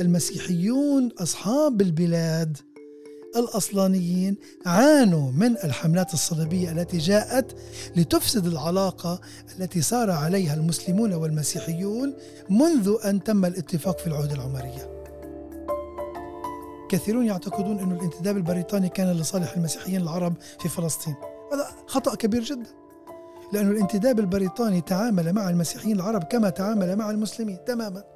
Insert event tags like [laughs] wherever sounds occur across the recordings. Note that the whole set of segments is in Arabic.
المسيحيون أصحاب البلاد الأصلانيين عانوا من الحملات الصليبية التي جاءت لتفسد العلاقة التي سار عليها المسلمون والمسيحيون منذ أن تم الاتفاق في العهد العمرية. كثيرون يعتقدون أن الانتداب البريطاني كان لصالح المسيحيين العرب في فلسطين. هذا خطأ كبير جدا لأن الانتداب البريطاني تعامل مع المسيحيين العرب كما تعامل مع المسلمين تماما.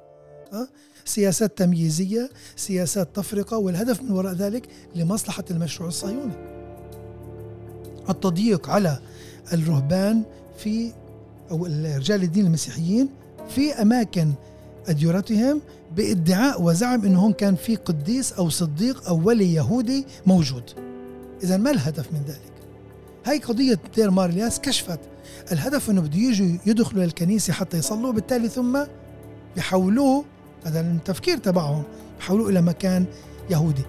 سياسات تمييزية سياسات تفرقة والهدف من وراء ذلك لمصلحة المشروع الصهيوني التضييق على الرهبان في أو رجال الدين المسيحيين في أماكن أديرتهم بادعاء وزعم أنه هون كان في قديس أو صديق أو ولي يهودي موجود إذا ما الهدف من ذلك؟ هاي قضية دير مارلياس كشفت الهدف أنه بده يجوا يدخلوا للكنيسة حتى يصلوا بالتالي ثم يحولوه هذا التفكير تبعهم يحولوه إلى مكان يهودي.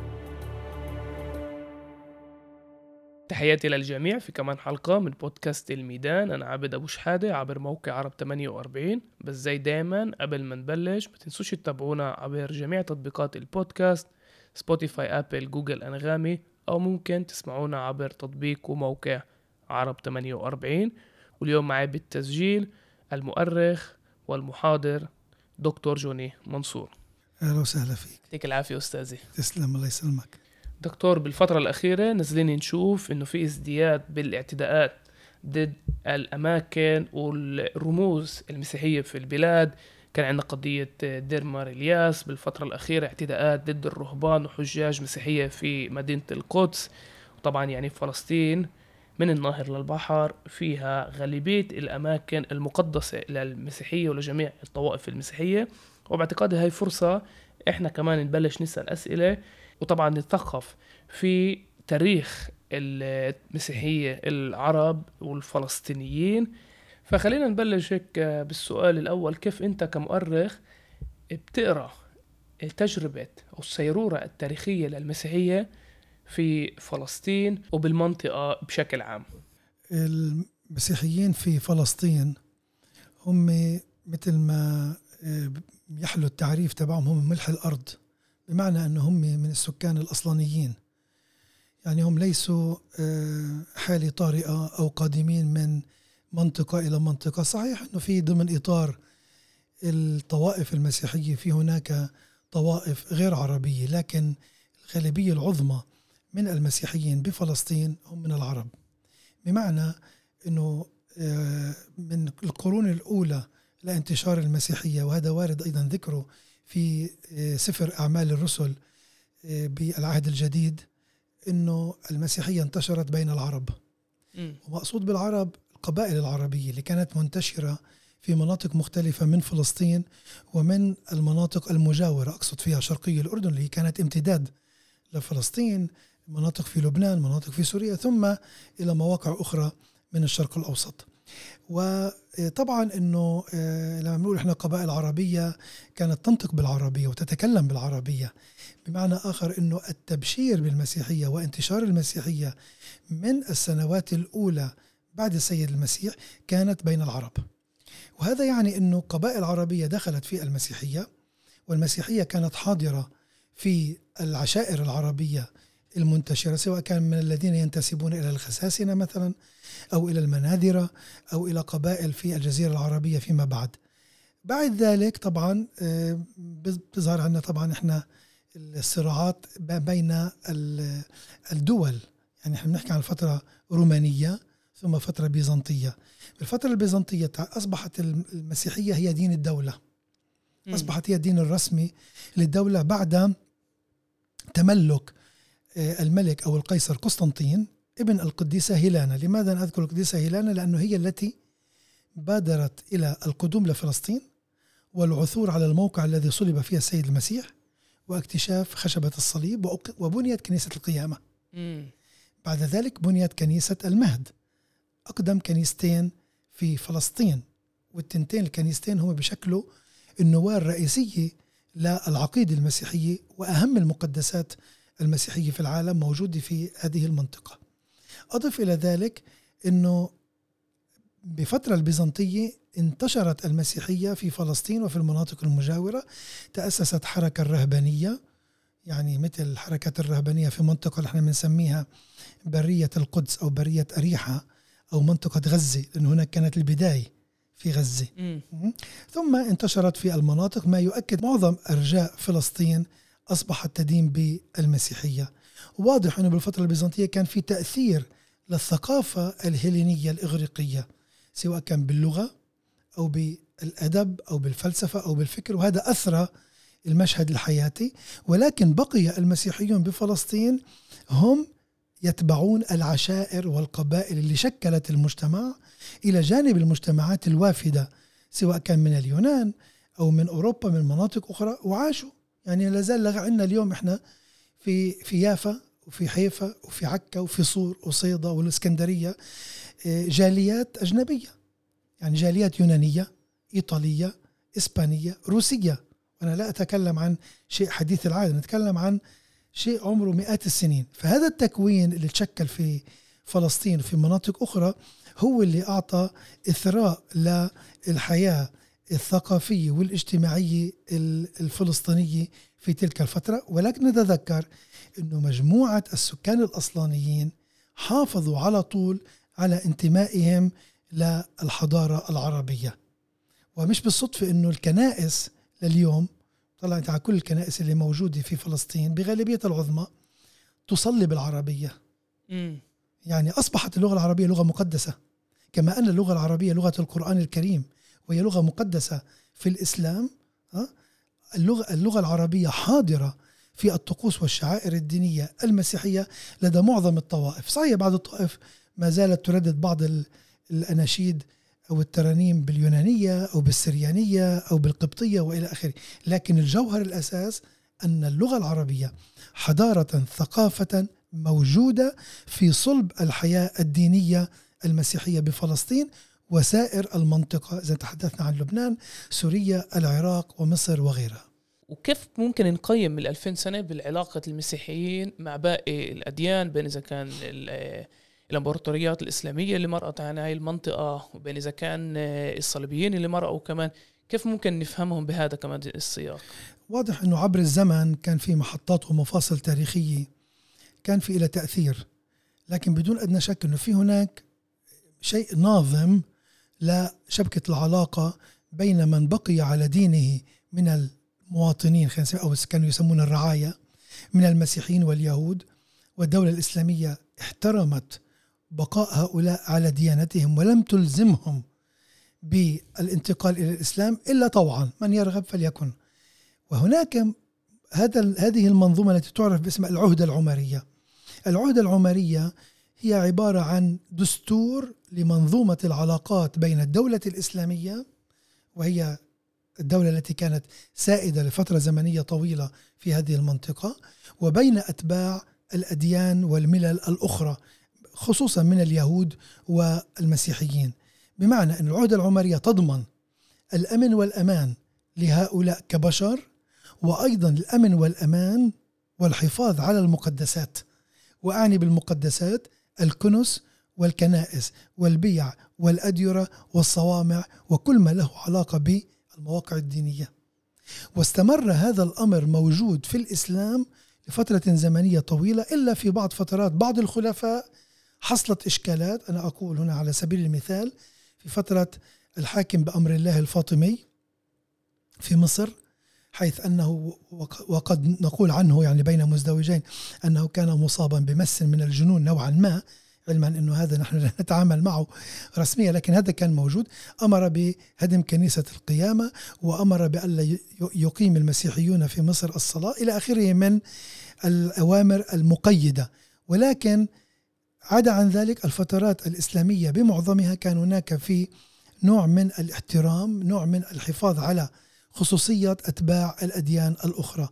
تحياتي للجميع في كمان حلقة من بودكاست الميدان. أنا عابد أبو شحادة عبر موقع عرب 48 بس زي دايما قبل ما نبلش ما تنسوش تتابعونا عبر جميع تطبيقات البودكاست سبوتيفاي أبل جوجل أنغامي أو ممكن تسمعونا عبر تطبيق وموقع عرب 48 واليوم معي بالتسجيل المؤرخ والمحاضر دكتور جوني منصور. أهلا وسهلا فيك. يعطيك العافية أستاذي. تسلم الله يسلمك. دكتور بالفترة الأخيرة نزلين نشوف إنه في ازدياد بالاعتداءات ضد الأماكن والرموز المسيحية في البلاد. كان عندنا قضية ديرمار إلياس بالفترة الأخيرة اعتداءات ضد الرهبان وحجاج مسيحية في مدينة القدس. وطبعا يعني فلسطين من النهر للبحر فيها غالبية الأماكن المقدسة للمسيحية ولجميع الطوائف المسيحية. وباعتقادي هاي فرصة إحنا كمان نبلش نسأل أسئلة. وطبعا نتثقف في تاريخ المسيحية العرب والفلسطينيين. فخلينا نبلش هيك بالسؤال الأول. كيف أنت كمؤرخ بتقرأ تجربة أو السيرورة التاريخية للمسيحية؟ في فلسطين وبالمنطقة بشكل عام. المسيحيين في فلسطين هم مثل ما آه، يحلو التعريف تبعهم هم ملح الأرض بمعنى أنه هم من السكان الأصلانيين. يعني هم ليسوا آه، حالة طارئة أو قادمين من منطقة إلى منطقة. صحيح أنه في ضمن إطار الطوائف المسيحية في هناك طوائف غير عربية لكن الغالبية العظمى من المسيحيين بفلسطين هم من العرب. بمعنى أنه آه، من القرون الأولى لانتشار المسيحية وهذا وارد أيضا ذكره في آه، سفر أعمال الرسل آه، بالعهد الجديد أنه المسيحية انتشرت بين العرب. ومقصود بالعرب القبائل العربية اللي كانت منتشرة في مناطق مختلفة من فلسطين ومن المناطق المجاورة أقصد فيها شرقي الأردن اللي كانت امتداد لفلسطين مناطق في لبنان مناطق في سوريا ثم إلى مواقع أخرى من الشرق الأوسط. وطبعا إنه آه، لما بنقول إحنا قبائل عربية كانت تنطق بالعربية وتتكلم بالعربية. بمعنى آخر إنه التبشير بالمسيحية وانتشار المسيحية من السنوات الأولى بعد السيد المسيح كانت بين العرب. وهذا يعني إنه قبائل عربية دخلت في المسيحية والمسيحية كانت حاضرة في العشائر العربية المنتشرة سواء كان من الذين ينتسبون إلى الخساسنة مثلا أو إلى المناذرة أو إلى قبائل في الجزيرة العربية فيما بعد. بعد ذلك طبعا آه، بيظهر عندنا طبعا إحنا الصراعات بين الدول. يعني إحنا بنحكي عن فترة رومانية ثم فترة بيزنطية. بالفترة البيزنطية أصبحت المسيحية هي دين الدولة. أصبحت هي الدين الرسمي للدولة بعد تملك الملك أو القيصر قسطنطين ابن القديسة هيلانا. لماذا نذكر القديسة هيلانا؟ لأنه هي التي بادرت إلى القدوم لفلسطين والعثور على الموقع الذي صلب فيه السيد المسيح واكتشاف خشبة الصليب وبنيت كنيسة القيامة. بعد ذلك بنيت كنيسة المهد. أقدم كنيستين في فلسطين والتنتين الكنيستين هم بشكله النواة الرئيسية للعقيدة المسيحية وأهم المقدسات المسيحية في العالم موجودة في هذه المنطقة. أضف إلى ذلك أنه بفترة البيزنطية انتشرت المسيحية في فلسطين وفي المناطق المجاورة تأسست حركة الرهبانية يعني مثل الحركات الرهبانية في منطقة إحنا بنسميها برية القدس أو برية أريحة أو منطقة غزة لأن هناك كانت البداية في غزة. مم. ثم انتشرت في المناطق ما يؤكد معظم أرجاء فلسطين أصبحت تدين بالمسيحية. واضح أنه بالفترة البيزنطية كان في تأثير للثقافة الهيلينية الإغريقية سواء كان باللغة أو بالأدب أو بالفلسفة أو بالفكر وهذا أثرى المشهد الحياتي. ولكن بقي المسيحيون بفلسطين هم يتبعون العشائر والقبائل اللي شكلت المجتمع إلى جانب المجتمعات الوافدة سواء كان من اليونان أو من أوروبا من مناطق أخرى وعاشوا يعني لا زال عندنا اليوم إحنا في في يافا وفي حيفا وفي عكا وفي صور وصيدا والإسكندرية آه، جاليات أجنبية. يعني جاليات يونانية إيطالية إسبانية روسية. أنا لا أتكلم عن شيء حديث العهد نتكلم عن شيء عمره مئات السنين. فهذا التكوين اللي تشكل في فلسطين وفي مناطق أخرى هو اللي أعطى إثراء للحياة الثقافية والاجتماعية الفلسطينية في تلك الفترة. ولكن نتذكر أنه مجموعة السكان الأصلانيين حافظوا على طول على انتمائهم للحضارة العربية. ومش بالصدفة أنه الكنائس لليوم طلعت على كل الكنائس اللي موجودة في فلسطين بغالبيتها العظمى تصلي بالعربية. يعني أصبحت اللغة العربية لغة مقدسة كما أن اللغة العربية لغة القرآن الكريم. وهي لغة مقدسة في الإسلام اللغة, اللغة العربية حاضرة في الطقوس والشعائر الدينية المسيحية لدى معظم الطوائف. صحيح بعض الطوائف ما زالت تردد بعض الأناشيد أو الترانيم باليونانية أو بالسريانية أو بالقبطية وإلى آخره. لكن الجوهر الأساس أن اللغة العربية حضارة ثقافة موجودة في صلب الحياة الدينية المسيحية بفلسطين وسائر المنطقة إذا تحدثنا عن لبنان سوريا العراق ومصر وغيرها. وكيف ممكن نقيم ال 2000 سنة بالعلاقة المسيحيين مع باقي الأديان؟ بين إذا كان الإمبراطوريات الإسلامية اللي مرقت عن هاي المنطقة وبين إذا كان الصليبيين اللي مرقوا كمان. كيف ممكن نفهمهم بهذا كمان السياق؟ واضح إنه عبر الزمن كان في محطات ومفاصل تاريخية كان في لها تأثير. لكن بدون أدنى شك إنه في هناك شيء ناظم لشبكه العلاقة بين من بقي على دينه من المواطنين أو كانوا يسمون الرعايا من المسيحيين واليهود. والدولة الإسلامية احترمت بقاء هؤلاء على ديانتهم ولم تلزمهم بالانتقال إلى الإسلام إلا طوعا من يرغب فليكن. وهناك هذا هذه المنظومة التي تعرف باسم العهدة العمرية. العهدة العمرية هي عبارة عن دستور لمنظومة العلاقات بين الدولة الإسلامية وهي الدولة التي كانت سائدة لفترة زمنية طويلة في هذه المنطقة وبين أتباع الأديان والملل الأخرى خصوصا من اليهود والمسيحيين. بمعنى أن العهدة العمرية تضمن الأمن والأمان لهؤلاء كبشر وأيضا الأمن والأمان والحفاظ على المقدسات. وأعني بالمقدسات الكنس والكنائس والبيع والأديرة والصوامع وكل ما له علاقة بالمواقع الدينية. واستمر هذا الأمر موجود في الإسلام لفترة زمنية طويلة إلا في بعض فترات بعض الخلفاء. حصلت إشكالات أنا أقول هنا على سبيل المثال في فترة الحاكم بأمر الله الفاطمي في مصر. حيث أنه وقد نقول عنه يعني بين مزدوجين أنه كان مصابا بمس من الجنون نوعا ما علما أنه هذا نحن لا نتعامل معه رسميا لكن هذا كان موجود. أمر بهدم كنيسة القيامة وأمر بألا يقيم المسيحيون في مصر الصلاة إلى آخره من الأوامر المقيدة. ولكن عدا عن ذلك الفترات الإسلامية بمعظمها كان هناك في نوع من الاحترام نوع من الحفاظ على خصوصية أتباع الأديان الأخرى.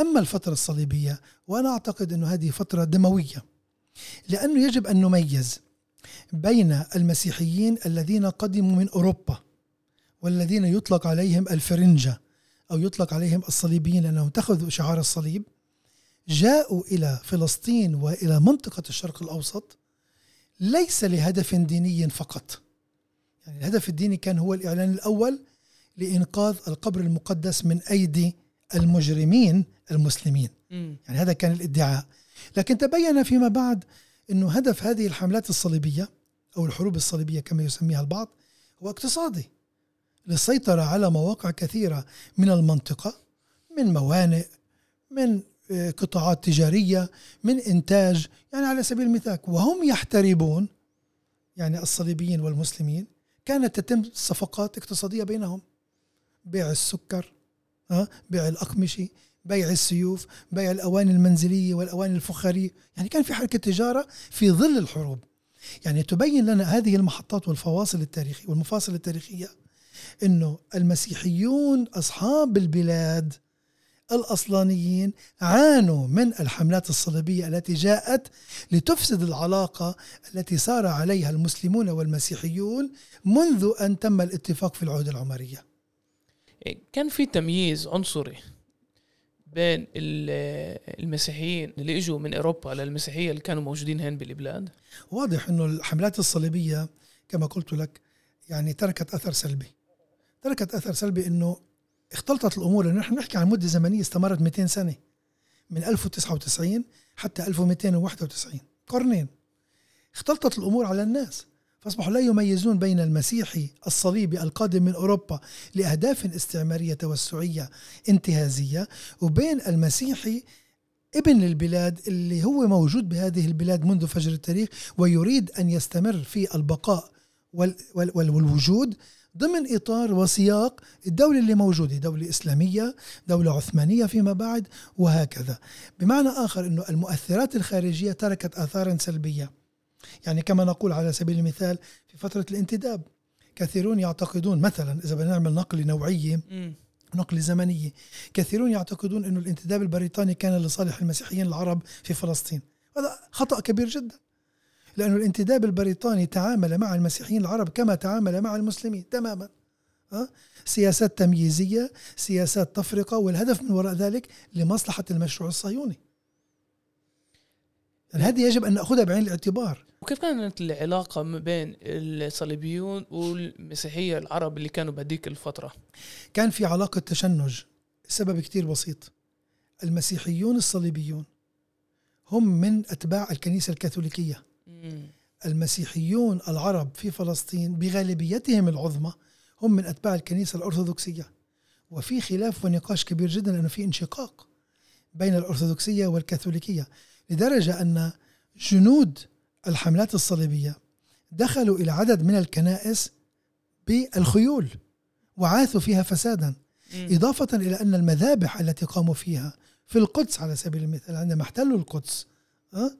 أما الفترة الصليبية وأنا أعتقد أن هذه فترة دموية لأنه يجب أن نميز بين المسيحيين الذين قدموا من أوروبا والذين يطلق عليهم الفرنجة أو يطلق عليهم الصليبيين لأنهم اتخذوا شعار الصليب جاءوا إلى فلسطين وإلى منطقة الشرق الأوسط ليس لهدف ديني فقط. يعني الهدف الديني كان هو الإعلان الأول لإنقاذ القبر المقدس من أيدي المجرمين المسلمين. مم. يعني هذا كان الإدعاء. لكن تبين فيما بعد أنه هدف هذه الحملات الصليبية أو الحروب الصليبية كما يسميها البعض هو اقتصادي. للسيطرة على مواقع كثيرة من المنطقة من موانئ من آه، قطاعات تجارية من إنتاج. يعني على سبيل المثال وهم يحتربون يعني الصليبيين والمسلمين كانت تتم صفقات اقتصادية بينهم. بيع السكر ها بيع الأقمشة بيع السيوف بيع الأواني المنزلية والأواني الفخارية. يعني كان في حركة تجارة في ظل الحروب. يعني تبين لنا هذه المحطات والفواصل التاريخية والمفاصل التاريخية أنه المسيحيون أصحاب البلاد الأصلانيين عانوا من الحملات الصليبية التي جاءت لتفسد العلاقة التي سار عليها المسلمون والمسيحيون منذ أن تم الاتفاق في العهد العمرية. كان في تمييز عنصري بين ال- المسيحيين اللي إجوا من أوروبا للمسيحية اللي كانوا موجودين هين بالبلاد. واضح أنه الحملات الصليبية كما قلت لك يعني تركت أثر سلبي. تركت أثر سلبي أنه اختلطت الأمور لأنه نحن نحكي عن مدة زمنية استمرت 200 سنة من 1099 حتى 1291 قرنين. اختلطت الأمور على الناس. فأصبحوا لا يميزون بين المسيحي الصليبي القادم من أوروبا لأهداف استعمارية توسعية انتهازية وبين المسيحي ابن للبلاد اللي هو موجود بهذه البلاد منذ فجر التاريخ ويريد أن يستمر في البقاء وال وال وال والوجود ضمن إطار وسياق الدولة اللي موجودة دولة إسلامية دولة عثمانية فيما بعد وهكذا. بمعنى آخر أنه المؤثرات الخارجية تركت آثارا سلبية. يعني كما نقول على سبيل المثال في فترة الانتداب كثيرون يعتقدون مثلا إذا بدنا نعمل نقل نوعية. نقل زمنية كثيرون يعتقدون أن الانتداب البريطاني كان لصالح المسيحيين العرب في فلسطين هذا خطأ كبير جدا لأن الانتداب البريطاني تعامل مع المسيحيين العرب كما تعامل مع المسلمين تماما؟ سياسات تمييزية سياسات تفرقة والهدف من وراء ذلك لمصلحة المشروع الصهيوني يعني هذه يجب أن نأخذها بعين الاعتبار وكيف كانت العلاقة ما بين الصليبيون والمسيحية العرب اللي كانوا بهديك الفترة؟ كان في علاقة تشنج السبب كتير بسيط. المسيحيون الصليبيون هم من أتباع الكنيسة الكاثوليكية. مم. المسيحيون العرب في فلسطين بغالبيتهم العظمى هم من أتباع الكنيسة الأرثوذكسية. وفي خلاف ونقاش كبير جدا لأنه في انشقاق بين الأرثوذكسية والكاثوليكية لدرجة أن جنود الحملات الصليبية دخلوا إلى عدد من الكنائس بالخيول وعاثوا فيها فسادا. إضافة إلى أن المذابح التي قاموا فيها في القدس على سبيل المثال عندما احتلوا القدس أه؟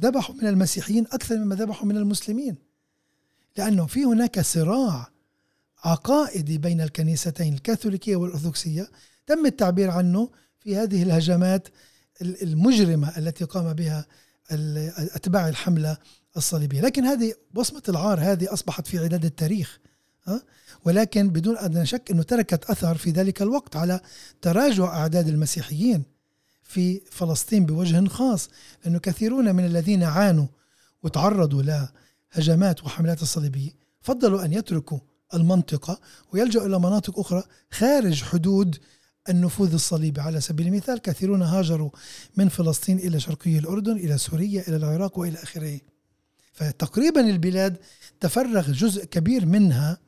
ذبحوا من المسيحيين أكثر مما ذبحوا من المسلمين لأنه في هناك صراع عقائدي بين الكنيستين الكاثوليكية والأرثوذكسية تم التعبير عنه في هذه الهجمات ال- المجرمة التي قام بها ال- أتباع الحملة الصليبية لكن هذه وصمة العار هذه أصبحت في عداد التاريخ أه؟ ولكن بدون أدنى شك أنه تركت أثر في ذلك الوقت على تراجع أعداد المسيحيين في فلسطين بوجه خاص لأنه كثيرون من الذين عانوا وتعرضوا لهجمات وحملات الصليبية فضلوا أن يتركوا المنطقة ويلجأوا إلى مناطق أخرى خارج حدود النفوذ الصليبي. على سبيل المثال كثيرون هاجروا من فلسطين إلى شرقي الأردن إلى سوريا إلى العراق وإلى آخره. فتقريبا البلاد تفرغ جزء كبير منها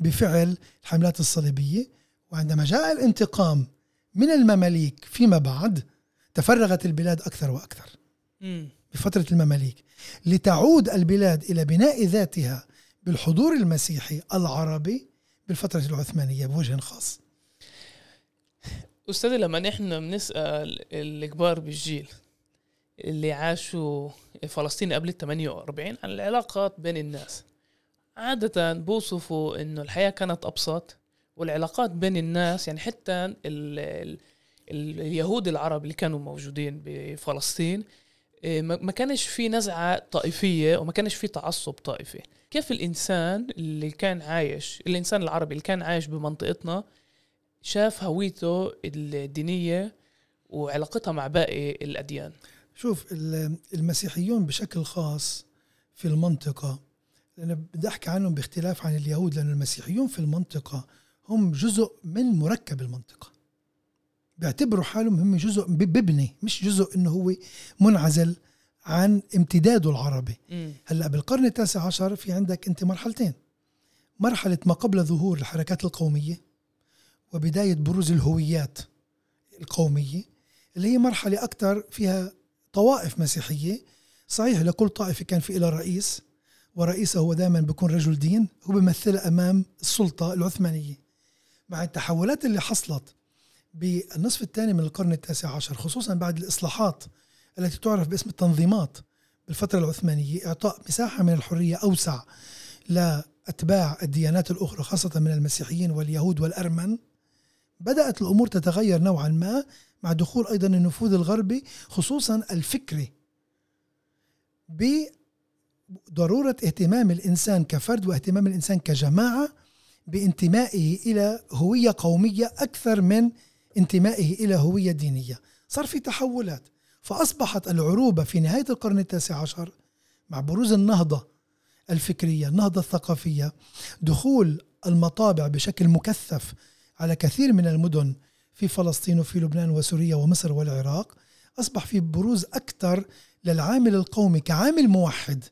بفعل الحملات الصليبية. وعندما جاء الانتقام من المماليك فيما بعد تفرغت البلاد أكثر وأكثر. بفترة المماليك. لتعود البلاد إلى بناء ذاتها بالحضور المسيحي العربي بالفترة العثمانية بوجه خاص. أستاذي لما نحن بنسأل الكبار بالجيل اللي عاشوا فلسطين قبل ال 48 عن العلاقات بين الناس عادة بوصفوا إنه الحياة كانت أبسط والعلاقات بين الناس يعني حتى ال ال ال اليهود العرب اللي كانوا موجودين بفلسطين ما ما كانش في نزعة طائفية وما كانش في تعصب طائفي. كيف الإنسان اللي كان عايش الإنسان العربي اللي كان عايش بمنطقتنا شاف هويته الدينية وعلاقتها مع باقي الأديان. شوف ال- المسيحيون بشكل خاص في المنطقة لأن بدي أحكي عنهم باختلاف عن اليهود لأن المسيحيون في المنطقة هم جزء من مركب المنطقة. بيعتبروا حالهم هم جزء ببني مش جزء إنه هو منعزل عن امتداده العربي. مم. هلأ بالقرن التاسع عشر في عندك أنت مرحلتين. مرحلة ما قبل ظهور الحركات القومية وبداية بروز الهويات القومية اللي هي مرحلة أكثر فيها طوائف مسيحية. صحيح لكل طائفة كان في لها رئيس ورئيسه هو دائما بيكون رجل دين هو بيمثلها أمام السلطة العثمانية. مع التحولات اللي حصلت بالنصف الثاني من القرن التاسع عشر خصوصا بعد الإصلاحات التي تعرف باسم التنظيمات بالفترة العثمانية إعطاء مساحة من الحرية أوسع لأتباع الديانات الأخرى خاصة من المسيحيين واليهود والأرمن. بدأت الأمور تتغير نوعا ما مع دخول أيضا النفوذ الغربي خصوصا الفكري. بضرورة اهتمام الإنسان كفرد واهتمام الإنسان كجماعة بانتمائه إلى هوية قومية أكثر من انتمائه إلى هوية دينية. صار في تحولات. فأصبحت العروبة في نهاية القرن التاسع عشر مع بروز النهضة الفكرية النهضة الثقافية دخول المطابع بشكل مكثف على كثير من المدن في فلسطين وفي لبنان وسوريا ومصر والعراق أصبح في بروز أكثر للعامل القومي كعامل موحد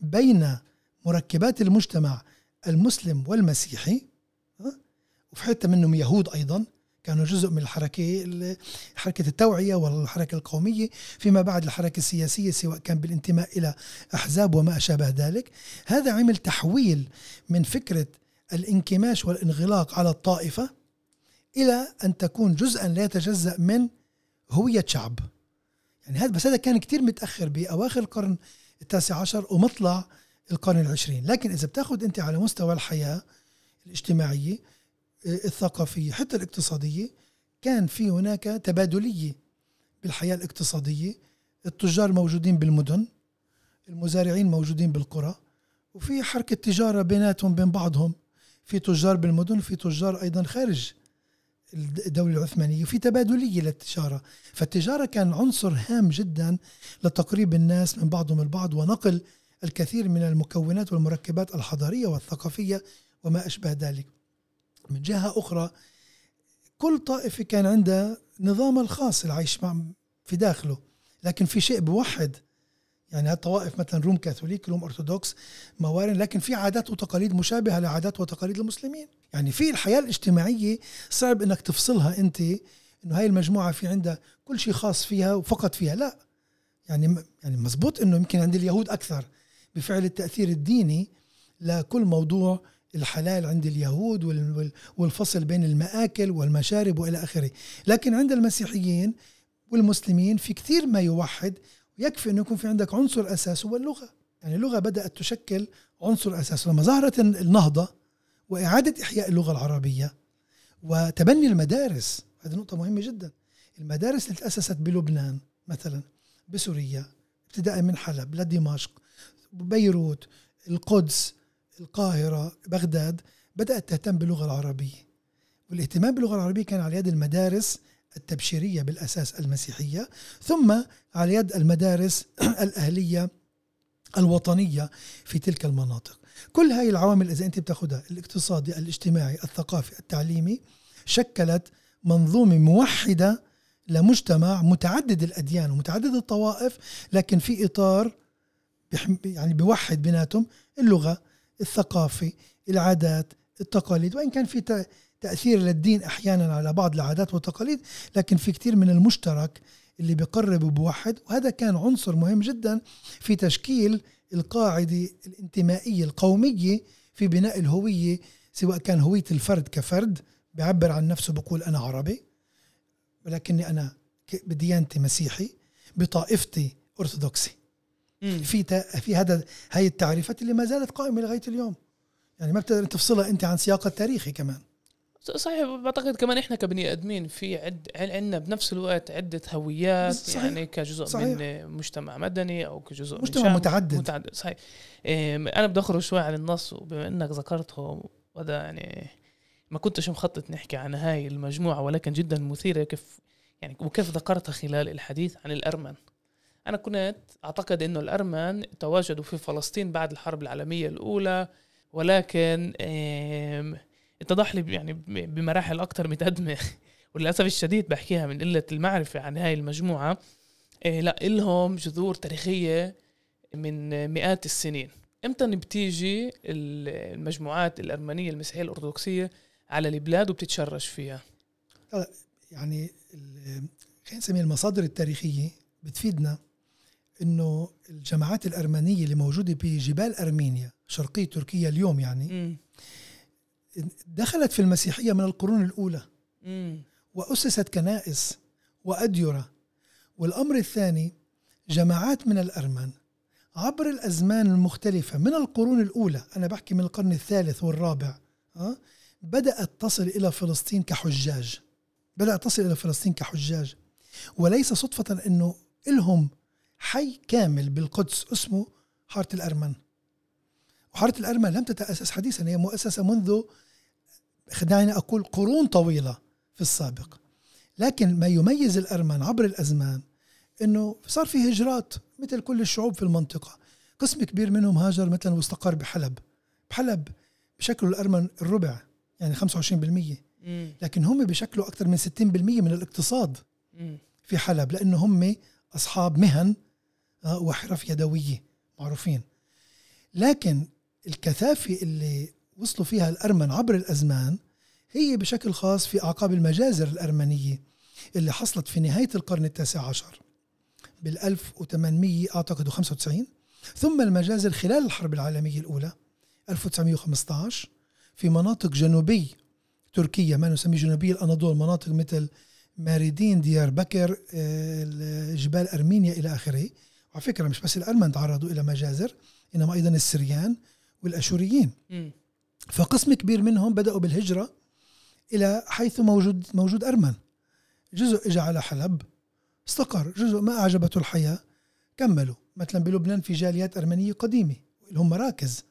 بين مركبات المجتمع المسلم والمسيحي وفي حتة منهم يهود أيضا كانوا جزء من الحركة حركة التوعية والحركة القومية فيما بعد الحركة السياسية سواء كان بالانتماء إلى أحزاب وما أشابه ذلك. هذا عمل تحويل من فكرة الانكماش والانغلاق على الطائفة إلى أن تكون جزءا لا يتجزأ من هوية شعب. يعني هذا بس هذا كان كتير متأخر بأواخر القرن التاسع عشر ومطلع القرن العشرين. لكن إذا بتأخذ أنت على مستوى الحياة الاجتماعية الثقافية حتى الاقتصادية كان في هناك تبادلية بالحياة الاقتصادية. التجار موجودين بالمدن المزارعين موجودين بالقرى وفي حركة تجارة بيناتهم بين بعضهم. في تجار بالمدن وفي تجار أيضا خارج الدولة العثمانية وفي تبادلية للتجارة. فالتجارة كان عنصر هام جدا لتقريب الناس من بعضهم البعض ونقل الكثير من المكونات والمركبات الحضارية والثقافية وما أشبه ذلك. من جهة أخرى كل طائفة كان عندها نظامها الخاص العيش مع في داخله لكن في شيء بوحد يعني الطوائف مثلا روم كاثوليك روم أرثوذكس موارن لكن في عادات وتقاليد مشابهة لعادات وتقاليد المسلمين. يعني في الحياة الاجتماعية صعب إنك تفصلها أنت إنه هاي المجموعة في عندها كل شيء خاص فيها وفقط فيها. لا. يعني يعني مزبوط إنه يمكن عند اليهود أكثر بفعل التأثير الديني لكل موضوع الحلال عند اليهود والفصل بين المآكل والمشارب وإلى آخره. لكن عند المسيحيين والمسلمين في كثير ما يوحد يكفي أنه يكون في عندك عنصر أساس هو اللغة. يعني اللغة بدأت تشكل عنصر أساس. لما ظهرت النهضة وإعادة إحياء اللغة العربية وتبني المدارس هذه نقطة مهمة جدا. المدارس اللي تأسست بلبنان مثلا بسوريا ابتداء من حلب لدمشق بيروت القدس القاهرة بغداد بدأت تهتم باللغة العربية. والاهتمام باللغة العربية كان على يد المدارس التبشيرية بالأساس المسيحية ثم على يد المدارس [clears throat] الأهلية الوطنية في تلك المناطق. كل هاي العوامل إذا أنت بتاخدها الاقتصادي الاجتماعي الثقافي التعليمي شكلت منظومة موحدة لمجتمع متعدد الأديان ومتعدد الطوائف لكن في إطار يعني بيوحد بيناتهم اللغة الثقافة العادات التقاليد وإن كان في تأثير للدين أحيانا على بعض العادات والتقاليد لكن في كثير من المشترك اللي بيقرب وبوحد وهذا كان عنصر مهم جدا في تشكيل القاعدة الانتمائية القومية في بناء الهوية سواء كان هوية الفرد كفرد بيعبر عن نفسه بقول أنا عربي ولكني أنا بديانتي مسيحي بطائفتي أرثوذكسي. في في هذا هاي التعريفات اللي ما زالت قائمة لغاية اليوم. يعني ما بتقدر تفصلها أنت عن سياقها التاريخي كمان. صحيح بعتقد كمان إحنا كبني آدمين في عد عندنا بنفس الوقت عدة هويات صحيح. يعني كجزء صحيح. من مجتمع مدني أو كجزء مجتمع من متعدد متعدد صحيح أنا بدي أخرج شوي عن النص وبما إنك ذكرته وهذا يعني ما كنتش مخطط نحكي عن هاي المجموعة ولكن جدا مثيرة كيف يعني وكيف ذكرتها خلال الحديث عن الأرمن أنا كنت أعتقد إنه الأرمن تواجدوا في فلسطين بعد الحرب العالمية الأولى ولكن اتضح لي يعني بمراحل أكثر متقدمه [laughs] وللأسف الشديد بحكيها من قلة المعرفة عن هاي المجموعة. إيه لا إلهم جذور تاريخية من مئات السنين. إمتى بتيجي المجموعات الأرمنية المسيحية الأرثوذكسية على البلاد وبتتشرش فيها؟ يعني خلينا نسميها المصادر التاريخية بتفيدنا إنه الجماعات الأرمنية اللي موجودة بجبال أرمينيا شرقية تركيا اليوم يعني مم. دخلت في المسيحية من القرون الأولى. مم. وأسست كنائس وأديرة. والأمر الثاني جماعات من الارمن عبر الأزمان المختلفة من القرون الأولى أنا بحكي من القرن الثالث والرابع ها بدأت تصل إلى فلسطين كحجاج. بدأت تصل إلى فلسطين كحجاج. وليس صدفة إنه لهم حي كامل بالقدس اسمه حاره الارمن وحاره الارمن لم تتأسس حديثا هي مؤسسة منذ دعني أقول قرون طويلة في السابق. لكن ما يميز الارمن عبر الأزمان إنه صار في هجرات مثل كل الشعوب في المنطقة. قسم كبير منهم هاجر مثلا واستقر بحلب. بحلب بشكل الارمن الربع يعني 25% مم. لكن هم بشكلوا أكثر من 60% من الاقتصاد. في حلب لأنه هم أصحاب مهن آه، وحرف يدوية معروفين. لكن الكثافة اللي وصلوا فيها الأرمن عبر الأزمان هي بشكل خاص في أعقاب المجازر الأرمنية اللي حصلت في نهاية القرن التاسع عشر. بال 1800 أعتقد 95 ثم المجازر خلال الحرب العالمية الأولى 1915 في مناطق جنوبي تركيا ما نسميه جنوبي الأناضول مناطق مثل ماردين ديار بكر آه، جبال أرمينيا إلى آخره. وعلى فكرة مش بس الأرمن تعرضوا إلى مجازر إنما أيضا السريان والأشوريين. فقسم كبير منهم بدأوا بالهجرة إلى حيث موجود موجود أرمن. جزء اجى على حلب استقر. جزء ما أعجبته الحياة كملوا. مثلا بلبنان في جاليات أرمنية قديمة لهم مراكز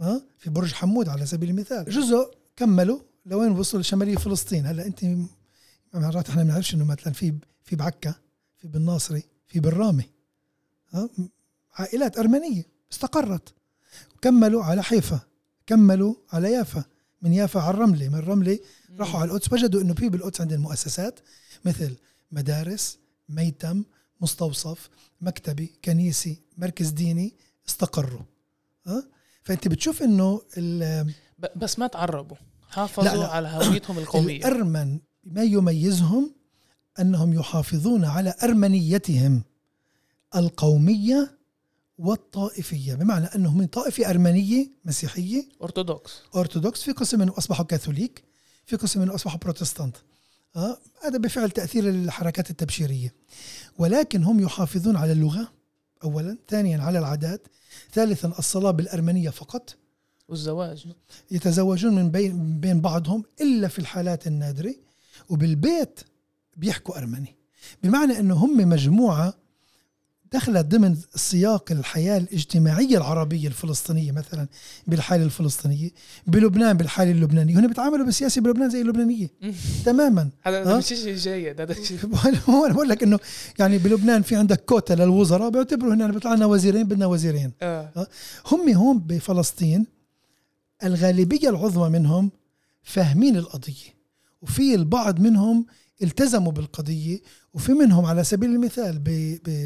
ها؟ في برج حمود على سبيل المثال. جزء كملوا لوين وصلوا لشماليه فلسطين. هلأ أنت مرات إحنا ما بنعرفش إنه مثلا في في بعكا في بالناصري في بالرامه ها؟ عائلات أرمنية استقرت. كملوا على حيفا كملوا على يافا من يافا على الرملة من الرملة راحوا على القدس وجدوا إنه في بالقدس عندنا مؤسسات مثل مدارس ميتم مستوصف مكتبة كنيسة مركز ديني استقروا. ها؟ فأنت بتشوف إنه بس ما تعربوا حافظوا لا، لا. على هويتهم [coughs] القومية. الأرمن ما يميزهم أنهم يحافظون على أرمنيتهم القومية والطائفية بمعنى انهم من طائفة أرمنية مسيحية ارثوذكس ارثوذكس في قسم منهم أصبحوا كاثوليك في قسم منهم أصبحوا بروتستانت. آه هذا بفعل تأثير الحركات التبشيرية. ولكن هم يحافظون على اللغة اولا. ثانيا على العادات. ثالثا الصلاة بالأرمنية فقط. والزواج. يتزوجون من بين بين بعضهم إلا في الحالات النادرة. وبالبيت بيحكوا أرمني. بمعنى إنه هم مجموعة دخلت ضمن سياق الحياة الاجتماعية العربية الفلسطينية مثلا بالحالة الفلسطينية بلبنان بالحالة اللبنانية. هنا بيتعاملوا بالسياسة بلبنان زي اللبنانية [laughs] تماما. هذا؟ مش شيء جيد هذا [laughs] شيء هو أنا بقول لك إنه يعني بلبنان في عندك كوتا للوزراء بيعتبروا هنا بيطلع لنا وزيرين بدنا وزيرين. آه. هم هون بفلسطين الغالبية العظمى منهم فاهمين القضية وفي البعض منهم التزموا بالقضية وفي منهم على سبيل المثال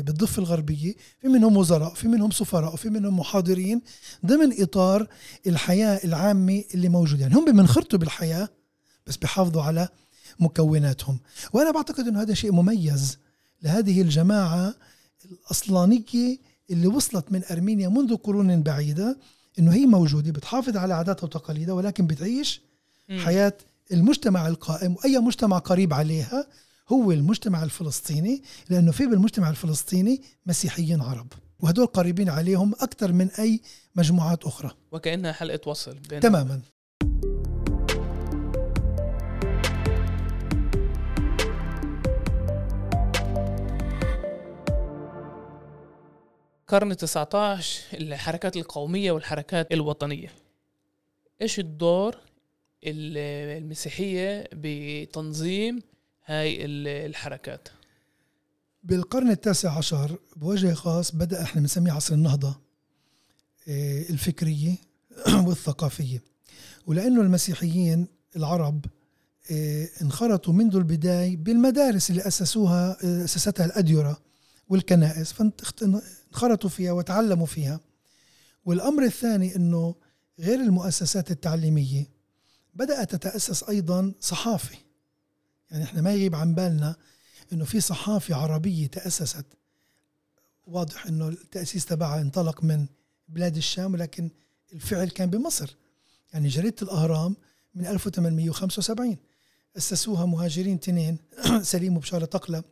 بالضفة الغربية في منهم وزراء في منهم سفراء وفي منهم محاضرين ضمن إطار الحياة العامة اللي موجودة يعني هم بمنخرطوا بالحياة بس بيحافظوا على مكوناتهم وأنا بعتقد أنه هذا شيء مميز لهذه الجماعة الأصلانية اللي وصلت من أرمينيا منذ قرون بعيدة إنه هي موجودة بتحافظ على عاداتها وتقاليدها ولكن بتعيش مم. المجتمع القائم وأي مجتمع قريب عليها هو المجتمع الفلسطيني لأنه في بالمجتمع الفلسطيني مسيحيين عرب وهدول قريبين عليهم أكثر من أي مجموعات أخرى. وكأنها حلقة وصل بين تماما. قرن 19 الحركات القومية والحركات الوطنية. إيش الدور ال- المسيحية بتنظيم هاي ال- الحركات. بالقرن التاسع عشر بوجه خاص بدأ إحنا بنسميه عصر النهضة آه، الفكرية [clears throat] والثقافية. ولأنه المسيحيين العرب آه، انخرطوا منذ البداية بالمدارس اللي أسسوها آه، أسستها الأديرة والكنائس فانخرطوا فيها وتعلموا فيها. والأمر الثاني أنه غير المؤسسات التعليمية بدأت تتأسس أيضا صحافة. يعني إحنا ما يغيب عن بالنا إنه في صحافة عربية تأسست. واضح إنه التأسيس تبعها انطلق من بلاد الشام ولكن الفعل كان بمصر. يعني جريدة الأهرام من 1875 أسسوها مهاجرين تنين [clears throat] سليم وبشارة تقلة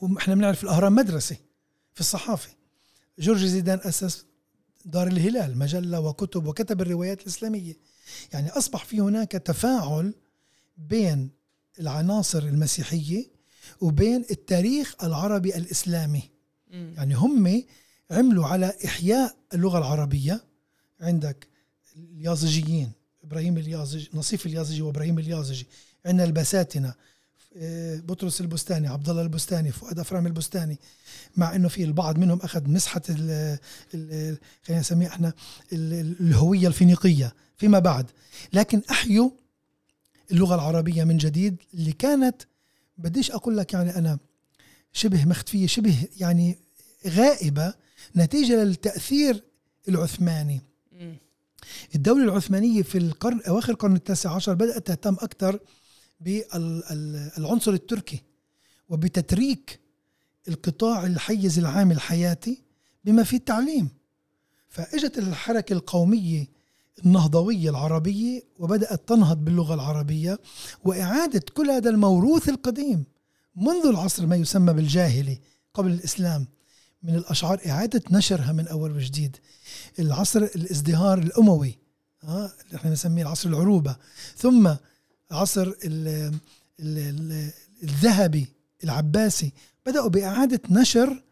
وإحنا بنعرف الأهرام مدرسة في الصحافة. جورج زيدان أسس دار الهلال مجلة وكتب وكتب الروايات الإسلامية. يعني أصبح في هناك تفاعل بين العناصر المسيحية وبين التاريخ العربي الإسلامي. يعني هم عملوا على إحياء اللغة العربية. عندك اليازجيين إبراهيم اليازجي نصيف اليازجي وإبراهيم اليازجي. عندنا البساتنة بطرس البستاني عبد الله البستاني فؤاد أفرام البستاني مع إنه في البعض منهم أخذ مسحة خلينا نسميها إحنا الهوية الفينيقية فيما بعد. لكن احيوا اللغة العربية من جديد اللي كانت بديش أقول لك يعني أنا شبه مختفية شبه يعني غائبة نتيجة للتأثير العثماني. الدولة العثمانية في القرن أواخر القرن التاسع عشر بدأت تهتم أكثر بالعنصر التركي وبتتريك القطاع الحيز العام الحياتي بما فيه التعليم. فإجت الحركة القومية النهضوية العربية وبدأت تنهض باللغة العربية وإعادة كل هذا الموروث القديم منذ العصر ما يسمى بالجاهلي قبل الإسلام من الأشعار إعادة نشرها من أول وجديد. العصر الازدهار الأموي ها اللي إحنا نسميه العصر العروبة. ثم عصر ال ال الذهبي العباسي بدأوا بإعادة نشر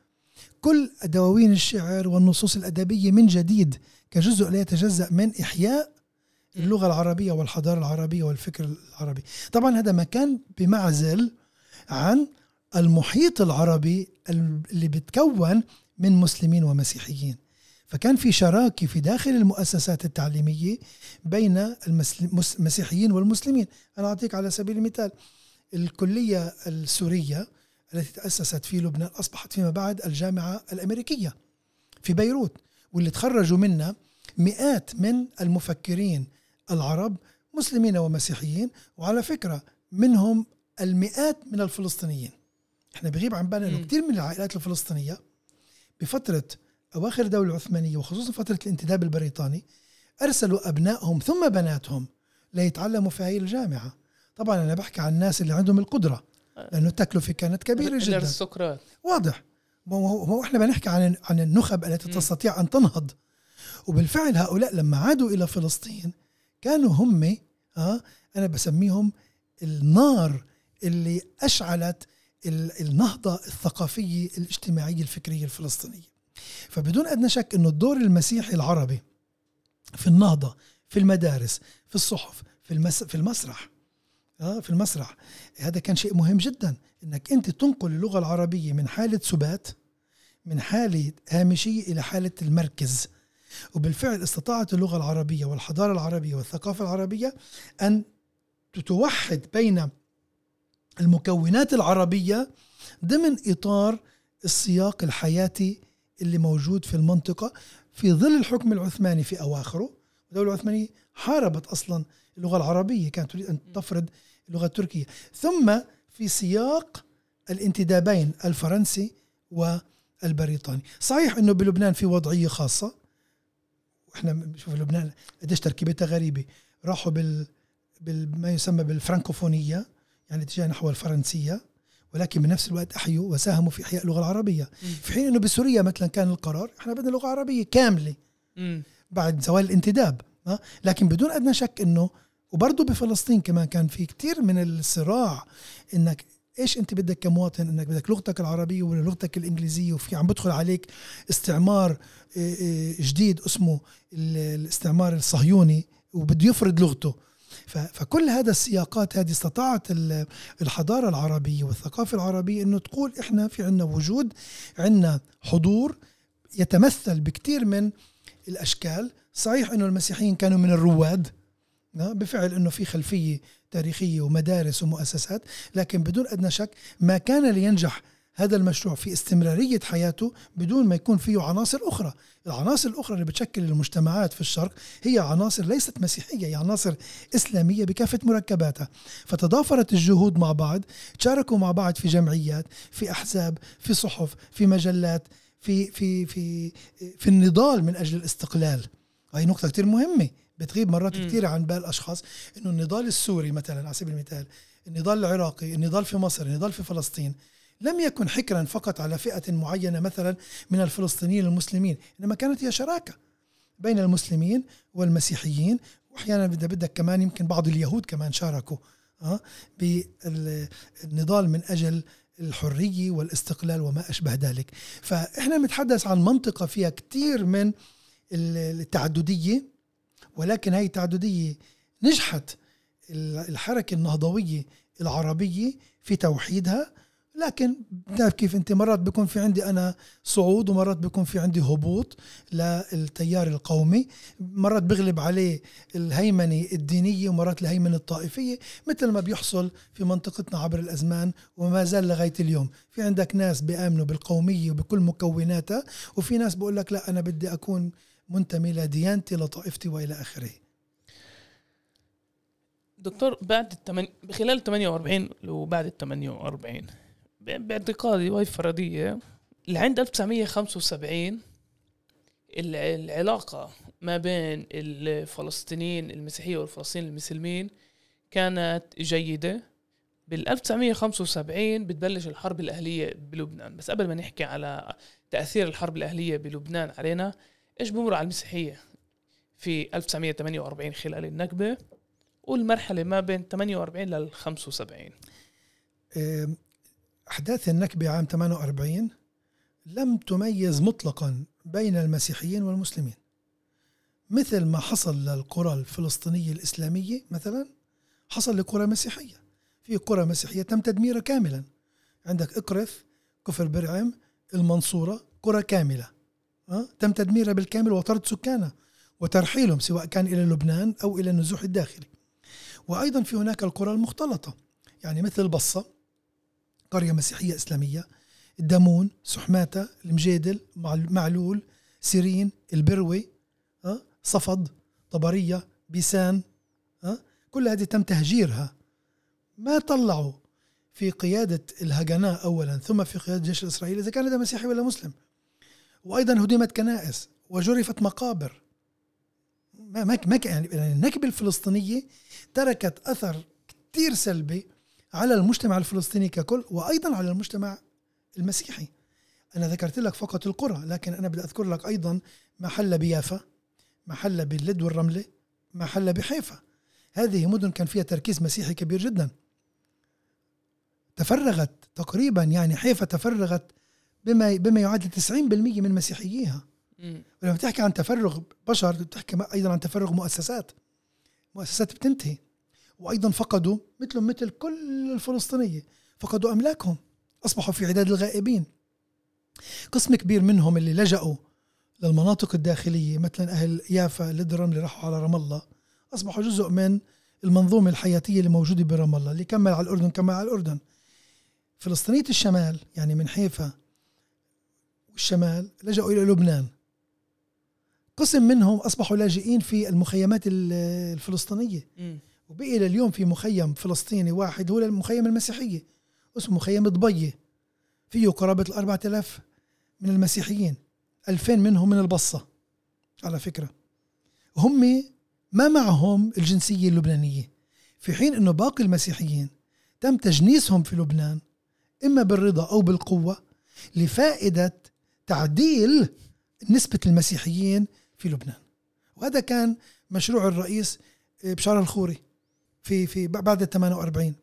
كل دواوين الشعر والنصوص الأدبية من جديد كجزء لا يتجزأ من إحياء اللغة العربية والحضارة العربية والفكر العربي. طبعا هذا ما كان بمعزل عن المحيط العربي اللي بتكون من مسلمين ومسيحيين. فكان في شراكة في داخل المؤسسات التعليمية بين المسيحيين والمسلمين. أنا أعطيك على سبيل المثال الكلية السورية التي تأسست في لبنان أصبحت فيما بعد الجامعة الأمريكية في بيروت واللي تخرجوا منها مئات من المفكرين العرب مسلمين ومسيحيين وعلى فكرة منهم المئات من الفلسطينيين. إحنا بغيب عن بالنا إنه كثير من العائلات الفلسطينية بفترة أواخر الدولة العثمانيه وخصوصا فترة الانتداب البريطاني أرسلوا أبنائهم ثم بناتهم ليتعلموا في هذه الجامعة. طبعا أنا بحكي عن الناس اللي عندهم القدرة لأنه التكلفة كانت كبيرة جدا. الارستقراط واضح. هو إحنا بنحكي عن عن النخب التي تستطيع أن تنهض. وبالفعل هؤلاء لما عادوا إلى فلسطين كانوا هم ها أنا بسميهم النار اللي أشعلت النهضة الثقافية الاجتماعية الفكرية الفلسطينية. فبدون أدنى شك إنه الدور المسيحي العربي في النهضة في المدارس في الصحف في المس في المسرح. آه في المسرح. هذا كان شيء مهم جدا إنك أنت تنقل اللغة العربية من حالة سبات من حالة هامشية إلى حالة المركز. وبالفعل استطاعت اللغة العربية والحضارة العربية والثقافة العربية أن تتوحد بين المكونات العربية ضمن إطار السياق الحياتي اللي موجود في المنطقة في ظل الحكم العثماني في أواخره. الدولة العثمانية حاربت أصلا اللغة العربية كانت تريد أن تفرض اللغة التركية. ثم في سياق الانتدابين الفرنسي والبريطاني. صحيح أنه بلبنان في وضعية خاصة. وإحنا بنشوف لبنان قديش تركيبتها غريبة. راحوا بال بما يسمى بالفرنكوفونيه يعني اتجاه نحو الفرنسية. ولكن بنفس الوقت أحيوا وساهموا في إحياء اللغة العربية. في حين إنه بسوريا مثلا كان القرار إحنا بدنا لغة عربية كاملة. بعد زوال الانتداب لكن بدون أدنى شك إنه وبرضه بفلسطين كمان كان في كتير من الصراع إنك إيش أنت بدك كمواطن؟ إنك بدك لغتك العربية ولا لغتك الإنجليزية وفي عم بدخل عليك استعمار جديد اسمه الاستعمار الصهيوني وبده يفرض لغته. فكل هذا السياقات هذه استطاعت ال- الحضارة العربية والثقافة العربية إنه تقول إحنا في عندنا وجود عندنا حضور يتمثل بكثير من الأشكال. صحيح إنه المسيحيين كانوا من الرواد بفعل إنه في خلفية تاريخية ومدارس ومؤسسات لكن بدون أدنى شك ما كان لينجح هذا المشروع في استمرارية حياته بدون ما يكون فيه عناصر أخرى، العناصر الأخرى اللي بتشكل المجتمعات في الشرق هي عناصر ليست مسيحية، هي عناصر إسلامية بكافة مركباتها، فتضافرت الجهود مع بعض، تشاركوا مع بعض في جمعيات، في أحزاب، في صحف، في مجلات، في في في في النضال من أجل الاستقلال. هاي نقطة كتير مهمة بتغيب مرات مم. كثير عن بال الأشخاص إنه النضال السوري مثلا على سبيل المثال النضال العراقي النضال في مصر النضال في فلسطين لم يكن حكرا فقط على فئة معينة مثلا من الفلسطينيين المسلمين إنما كانت هي شراكة بين المسلمين والمسيحيين وأحيانا بدك بدك كمان يمكن بعض اليهود كمان شاركوا أه بالنضال من أجل الحرية والاستقلال وما أشبه ذلك. فإحنا نتحدث عن منطقة فيها كثير من ال- التعددية ولكن هاي التعددية نجحت ال- الحركة النهضوية العربية في توحيدها لكن بتعرف كيف انت مرات بيكون في عندي أنا صعود ومرات بيكون في عندي هبوط للتيار القومي. مرات بغلب عليه الهيمنة الدينية ومرات الهيمنة الطائفية مثل ما بيحصل في منطقتنا عبر الأزمان وما زال لغاية اليوم. في عندك ناس بيأمنوا بالقومية وبكل مكوناتها وفي ناس بقول لك لا أنا بدي أكون منتمي لديانتي لطائفتي وإلى آخره. دكتور بعد التمن... خلال 48 وبعد ال 48 ب- باعتقادي وهي فرضية لعند 1975 ال- العلاقة ما بين الفلسطينيين المسيحية والفلسطينيين المسلمين كانت جيدة. بال 1975 بتبلش الحرب الأهلية بلبنان. بس قبل ما نحكي على تأثير الحرب الأهلية بلبنان علينا إيش بمر على المسيحية في 1948 خلال النكبة؟ والمرحلة ما بين 48 لل 75 أم، أحداث النكبة عام 48 لم تميز مطلقا بين المسيحيين والمسلمين. مثل ما حصل للقرى الفلسطينية الإسلامية مثلا حصل لقرى مسيحية. في قرى مسيحية تم تدميرها كاملا. عندك إقرث كفر برعم المنصورة قرى كاملة. أه؟ تم تدميرها بالكامل وطرد سكانها وترحيلهم سواء كان إلى لبنان أو إلى النزوح الداخلي. وأيضا في هناك القرى المختلطة يعني مثل البصة قرية مسيحية إسلامية الدمون سحماتة المجيدل معل- معلول سيرين البروي؟ صفد طبرية بيسان؟ كل هذه تم تهجيرها ما طلعوا في قيادة الهجناء أولا ثم في قيادة الجيش الإسرائيلي إذا كان هذا مسيحي ولا مسلم وأيضا هدمت كنائس وجرفت مقابر ما ما كان- يعني النكبة الفلسطينية تركت أثر كثير سلبي على المجتمع الفلسطيني ككل وأيضا على المجتمع المسيحي. أنا ذكرت لك فقط القرى لكن أنا بدي أذكر لك أيضا ما حل بيافا ما حل باللد والرملة ما حل بحيفا. هذه مدن كان فيها تركيز مسيحي كبير جدا. تفرغت تقريبا يعني حيفا تفرغت بما بما يعادل 90% من مسيحييها. ولما تحكي عن تفرغ بشر بتحكي أيضا عن تفرغ مؤسسات. مؤسسات بتنتهي. وأيضا فقدوا مثلهم مثل كل الفلسطينية فقدوا أملاكهم أصبحوا في عداد الغائبين. قسم كبير منهم اللي لجأوا للمناطق الداخلية مثلا أهل يافا لد الرمل راحوا على رام الله أصبحوا جزء من المنظومة الحياتية اللي موجودة برام الله اللي كمل على الأردن كمل على الأردن. فلسطينية الشمال يعني من حيفا والشمال لجأوا إلى لبنان. قسم منهم أصبحوا لاجئين في المخيمات ال- الفلسطينية. مم. وبقي لليوم في مخيم فلسطيني واحد هو المخيم المسيحية اسمه مخيم ضبيه فيه قرابة الأربعة آلاف من المسيحيين ألفين منهم من البصة على فكرة. هم ما معهم الجنسية اللبنانية. في حين أنه باقي المسيحيين تم تجنيسهم في لبنان إما بالرضا أو بالقوة لفائدة تعديل نسبة المسيحيين في لبنان. وهذا كان مشروع الرئيس بشار الخوري. في في بعد ال 48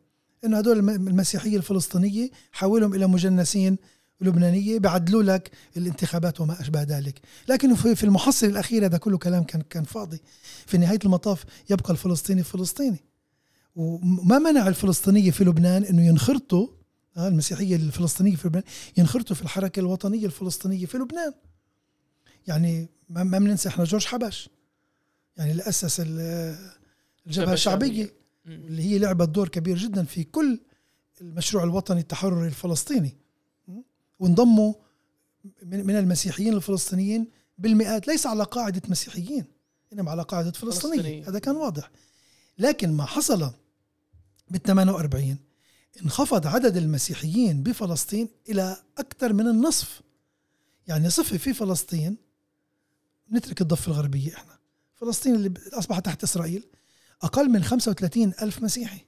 إنه هدول الم- المسيحية الفلسطينية حولهم إلى مجنسين اللبنانيه بعدلوا لك الانتخابات وما أشبه ذلك. لكن في في المحصله الاخيره هذا كله كلام كان كان فاضي. في نهاية المطاف يبقى الفلسطيني فلسطيني. وما منع الفلسطينية في لبنان إنه ينخرطوا آه، المسيحية الفلسطينية في لبنان ينخرطوا في الحركة الوطنية الفلسطينية في لبنان. يعني ما بننسى إحنا جورج حبش. يعني اللي اسس ال- الجبهة الشعبية اللي هي لعبت دور كبير جدا في كل المشروع الوطني التحرري الفلسطيني? وانضموا من المسيحيين الفلسطينيين بالمئات ليس على قاعدة مسيحيين إنما على قاعدة فلسطينية فلسطينية. هذا كان واضح. لكن ما حصل بال 48 انخفض عدد المسيحيين بفلسطين إلى أكثر من النصف. يعني صفي في فلسطين نترك الضفة الغربية إحنا. فلسطين اللي أصبحت تحت إسرائيل أقل من 35 ألف مسيحي.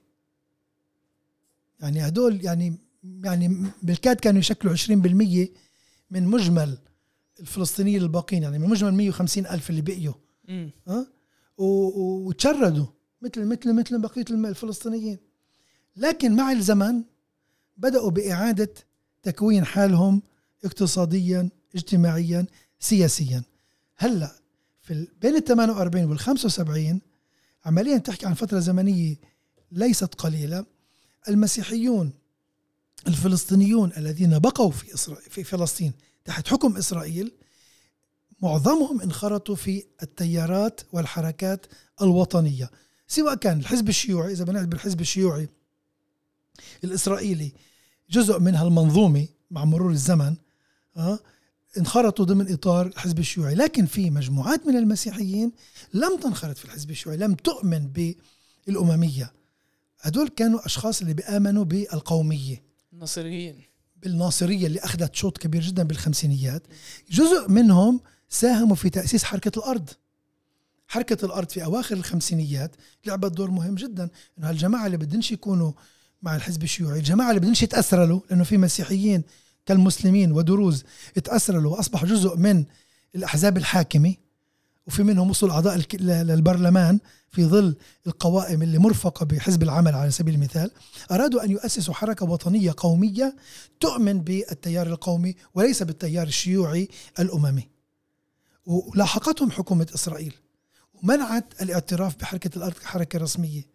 يعني هدول يعني يعني بالكاد كانوا يشكلوا 20% من مجمل الفلسطينيين الباقين يعني من مجمل 150 ألف اللي بقيوا. و- وتشردوا مثل مثل مثل بقية الفلسطينيين. لكن مع الزمن بدأوا بإعادة تكوين حالهم اقتصاديا اجتماعيا سياسيا. هلأ في بين ال 48 وال 75 عمليا تحكي عن فترة زمنية ليست قليلة. المسيحيون الفلسطينيون الذين بقوا في إسرائيل في فلسطين تحت حكم إسرائيل معظمهم انخرطوا في التيارات والحركات الوطنية. سواء كان الحزب الشيوعي إذا بنعتبر بالحزب الشيوعي الإسرائيلي جزء من هالمنظومة مع مرور الزمن أه انخرطوا ضمن إطار الحزب الشيوعي. لكن في مجموعات من المسيحيين لم تنخرط في الحزب الشيوعي لم تؤمن بالأممية. هدول كانوا أشخاص اللي بيآمنوا بالقومية. الناصريين. بالناصرية اللي أخذت شوط كبير جدا بالخمسينيات. جزء منهم ساهموا في تأسيس حركة الأرض. حركة الأرض في أواخر الخمسينيات لعبت دور مهم جدا إنه هالجماعة اللي بدنش يكونوا مع الحزب الشيوعي الجماعة اللي بدنش يتأثروا لأنه في مسيحيين كالمسلمين ودروز اتأثروا وأصبحوا جزء من الأحزاب الحاكمة وفي منهم وصلوا أعضاء للبرلمان في ظل القوائم اللي مرفقة بحزب العمل على سبيل المثال. أرادوا أن يؤسسوا حركة وطنية قومية تؤمن بالتيار القومي وليس بالتيار الشيوعي الأممي. ولاحقتهم حكومة إسرائيل ومنعت الاعتراف بحركة الأرض كحركة رسمية.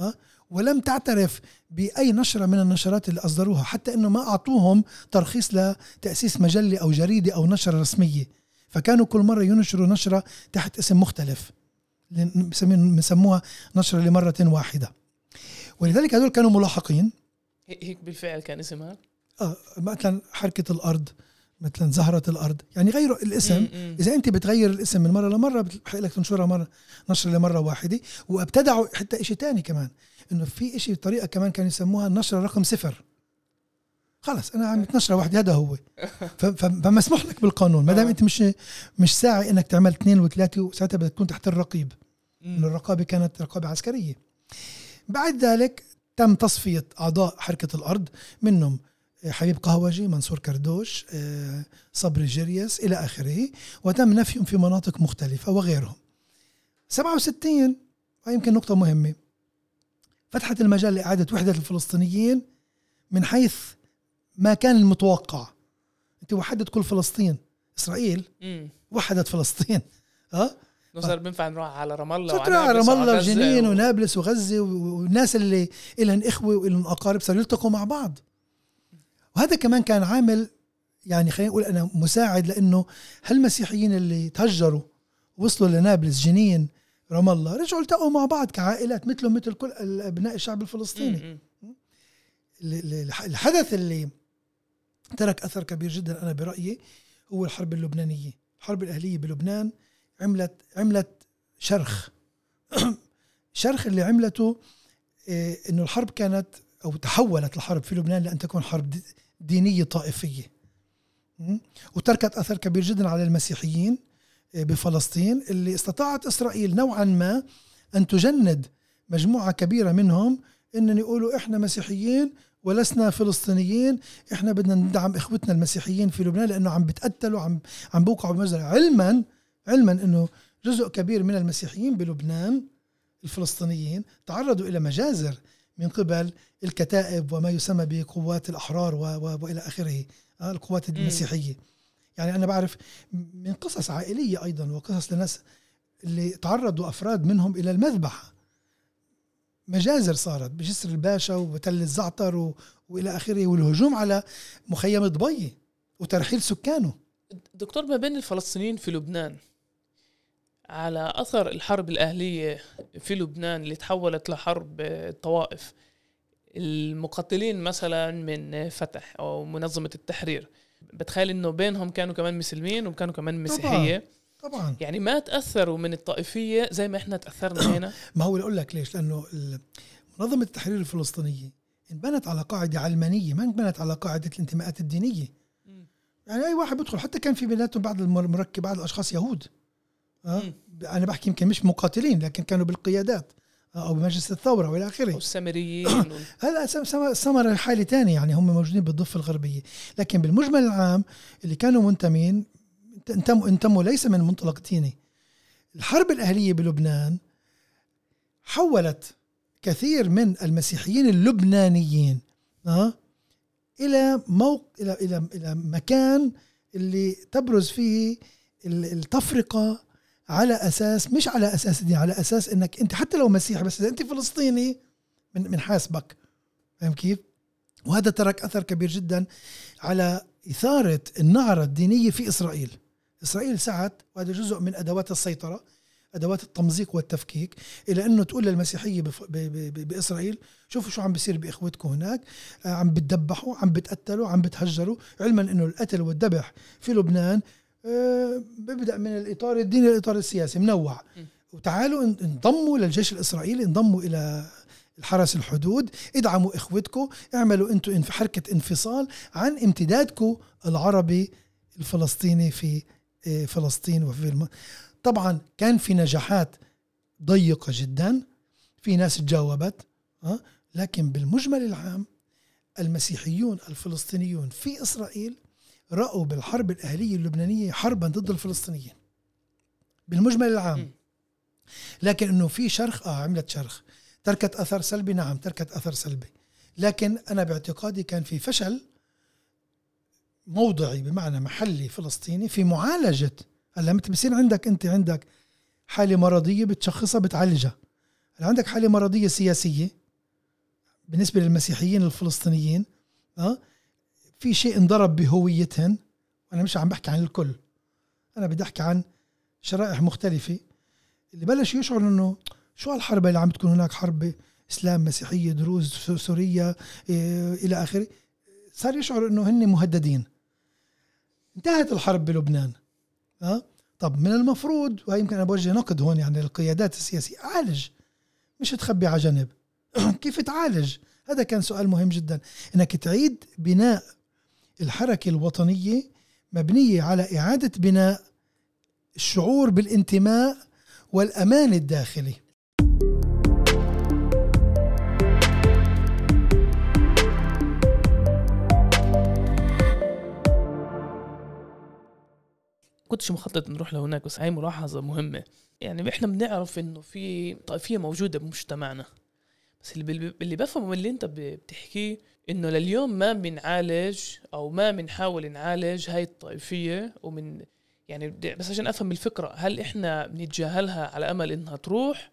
أه؟ ولم تعترف بأي نشرة من النشرات اللي أصدروها حتى أنه ما أعطوهم ترخيص لتأسيس مجلة أو جريدة أو نشرة رسمية. فكانوا كل مرة ينشروا نشرة تحت اسم مختلف بسموها نشرة لمرة واحدة. ولذلك هذول كانوا ملاحقين. هي- هيك بالفعل كان اسمها؟ آه مثلا حركة الأرض. مثلا زهرة الأرض. يعني غيروا الاسم. إذا أنت بتغير الاسم من مرة لمرة بتحق لك تنشرها مرة نشر لمرة واحدة. وابتدعوا حتى إشي تاني كمان. إنه في إشي طريقة كمان كانوا يسموها النشرة رقم صفر. خلص أنا عم نشرة واحدة هذا هو. فمسموح لك بالقانون. ما دام آه. أنت مش مش ساعي إنك تعمل اثنين وثلاثة وساعتها بدك تكون تحت الرقيب. إنه مم. الرقابة كانت رقابة عسكرية. بعد ذلك تم تصفية أعضاء حركة الأرض. منهم حبيب قهوجي منصور كردوش آه، صبري جريس إلى آخره. وتم نفيهم في مناطق مختلفة وغيرهم. 67 هاي يمكن نقطة مهمة. فتحت المجال لإعادة وحدة الفلسطينيين من حيث ما كان المتوقع. أنت وحدت كل فلسطين. إسرائيل مم. وحدت فلسطين. [laughs] ها؟ إنه صار بينفع نروح على رام الله صرت على رام الله وجنين و- ونابلس وغزة والناس اللي لهم إخوة ولهم أقارب صاروا يلتقوا مع بعض. وهذا كمان كان عامل يعني خلينا نقول أنا مساعد لأنه هالمسيحيين اللي تهجروا وصلوا لنابلس جنين رام الله رجعوا التقوا مع بعض كعائلات مثلهم مثل كل أبناء الشعب الفلسطيني. الحدث اللي ترك أثر كبير جدا أنا برأيي هو الحرب اللبنانية. الحرب الأهلية بلبنان عملت عملت شرخ. [clears throat] شرخ اللي عملته آه، إنه الحرب كانت أو تحولت الحرب في لبنان لأن تكون حرب دي- دينية طائفية م? وتركت أثر كبير جدا على المسيحيين آه، بفلسطين اللي استطاعت إسرائيل نوعا ما أن تجند مجموعة كبيرة منهم انهم يقولوا إحنا مسيحيين ولسنا فلسطينيين إحنا بدنا ندعم إخوتنا المسيحيين في لبنان لأنه عم بتقتلوا عم عم بوقعوا بمجزرة علما علما إنه جزء كبير من المسيحيين بلبنان الفلسطينيين تعرضوا إلى مجازر من قبل الكتائب وما يسمى بقوات الأحرار وإلى آخره آه، القوات المسيحية. يعني أنا بعرف من قصص عائلية أيضا وقصص لناس اللي تعرضوا أفراد منهم إلى المذبحة. مجازر صارت بجسر الباشا وتل الزعتر و... وإلى آخره والهجوم على مخيم ضبي وترحيل سكانه. دكتور ما بين الفلسطينيين في لبنان على أثر الحرب الأهلية في لبنان اللي تحولت لحرب الطوائف المقاتلين مثلا من فتح أو منظمة التحرير. بتخيل إنه بينهم كانوا كمان مسلمين وكانوا كمان مسيحية. طبعا. يعني ما تأثروا من الطائفية زي ما إحنا تأثرنا [coughs] هنا؟ ما هو أقول لك ليش؟ لأنه ال- منظمة التحرير الفلسطينية انبنت على قاعدة علمانية ما انبنت على قاعدة الانتماءات الدينية. مم. يعني أي واحد بيدخل حتى كان في بيناتهم بعض المركب بعض الأشخاص يهود. أنا بحكي يمكن مش مقاتلين لكن كانوا بالقيادات أو بمجلس الثورة وإلى آخره. والسامريين [coughs] وال- هلا سم- سم- سمر حالة تانية يعني هم موجودين بالضفة الغربية. لكن بالمجمل العام اللي كانوا منتمين انتموا انتموا ليس من منطلق ديني. الحرب الأهلية بلبنان حولت كثير من المسيحيين اللبنانيين أه؟ إلى موق إلى إلى إلى مكان اللي تبرز فيه ال- التفرقة على أساس مش على أساس دين على أساس إنك أنت حتى لو مسيحي بس إذا أنت فلسطيني من من حاسبك فاهم كيف؟ وهذا ترك أثر كبير جدا على إثارة النعرة الدينية في إسرائيل. إسرائيل سعت وهذا جزء من أدوات السيطرة أدوات التمزيق والتفكيك إلى أنه تقول للمسيحية بف- ب- ب- بإسرائيل شوفوا شو عم بيصير بإخوتكم هناك آه، عم بتدبحوا عم بتقتلوا عم بتهجروا علما إنه القتل والذبح في لبنان بيبدأ من الإطار الديني للإطار السياسي منوع. وتعالوا إن- انضموا للجيش الإسرائيلي انضموا إلى الحرس الحدود ادعموا إخوتكم اعملوا أنتم انف- حركة انفصال عن امتدادكم العربي الفلسطيني في آه، فلسطين وفي الم... طبعا كان في نجاحات ضيقة جدا في ناس تجاوبت أه؟ لكن بالمجمل العام المسيحيون الفلسطينيون في إسرائيل رأوا بالحرب الأهلية اللبنانية حربا ضد الفلسطينيين بالمجمل العام. لكن إنه في شرخ آه عملت شرخ. تركت أثر سلبي نعم تركت أثر سلبي. لكن أنا باعتقادي كان في فشل موضعي بمعنى محلي فلسطيني في معالجة. هلأ متى بصير عندك أنت عندك حالة مرضية بتشخصها بتعالجها. هلأ عندك حالة مرضية سياسية بالنسبة للمسيحيين الفلسطينيين آه في شيء انضرب بهويتهن. وأنا مش عم بحكي عن الكل. أنا بدي أحكي عن شرائح مختلفة. اللي بلش يشعر إنه شو هالحرب اللي عم تكون هناك؟ حرب إسلام مسيحية دروز سو- سوريا إيه إلى آخره. صار يشعر إنه هن مهددين. انتهت الحرب بلبنان. ها؟ طب من المفروض وهي يمكن أنا بوجه نقد هون يعني للقيادات السياسية عالج مش تخبي على جنب. [clears throat] كيف تعالج؟ هذا كان سؤال مهم جدا. إنك تعيد بناء الحركة الوطنية مبنية على إعادة بناء الشعور بالانتماء والأمان الداخلي. كنتش مخطط نروح لهناك بس هاي ملاحظة مهمة. يعني إحنا بنعرف إنه في طائفية موجودة بمجتمعنا بس اللي اللي بفهمه من اللي أنت بتحكيه إنه لليوم ما بنعالج أو ما بنحاول نعالج هاي الطائفية ومن يعني بس عشان أفهم الفكرة هل إحنا بنتجاهلها على أمل إنها تروح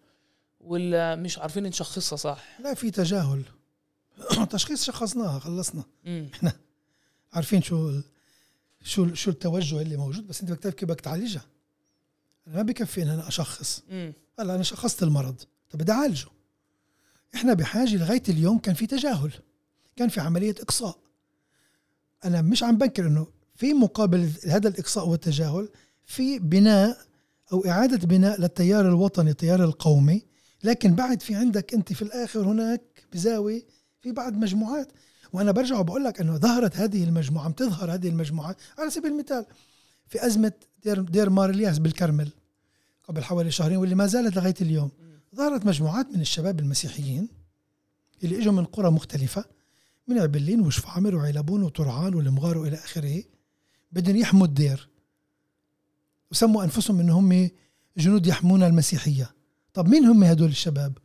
ولا مش عارفين نشخصها صح؟ لا في تجاهل. [clears throat] تشخيص شخصناها خلصنا. امم عارفين شو ال- شو شو التوجه اللي موجود بس أنت بدك كيف بدك تعالجها. أنا ما بكفي ان أنا أشخص. هلا أنا شخصت المرض طب بدي أعالجه. إحنا بحاجة لغاية اليوم كان في تجاهل. كان في عملية إقصاء. أنا مش عم بنكر إنه في مقابل هذا الإقصاء والتجاهل في بناء أو إعادة بناء للتيار الوطني التيار القومي. لكن بعد في عندك أنت في الآخر هناك بزاوية في بعض مجموعات. وأنا برجع وبقول لك إنه ظهرت هذه المجموعة عم تظهر هذه المجموعات على سبيل المثال في أزمة دير, دير مار إلياس بالكرمل قبل حوالي شهرين واللي ما زالت لغاية اليوم. ظهرت مجموعات من الشباب المسيحيين اللي إجوا من قرى مختلفة. من عبلين وشفعمر وعلبون وطرعان والمغار وإلى آخره. بدهم يحموا الدير. وسموا أنفسهم انهم هم جنود يحمون المسيحية. طب مين هم هدول الشباب؟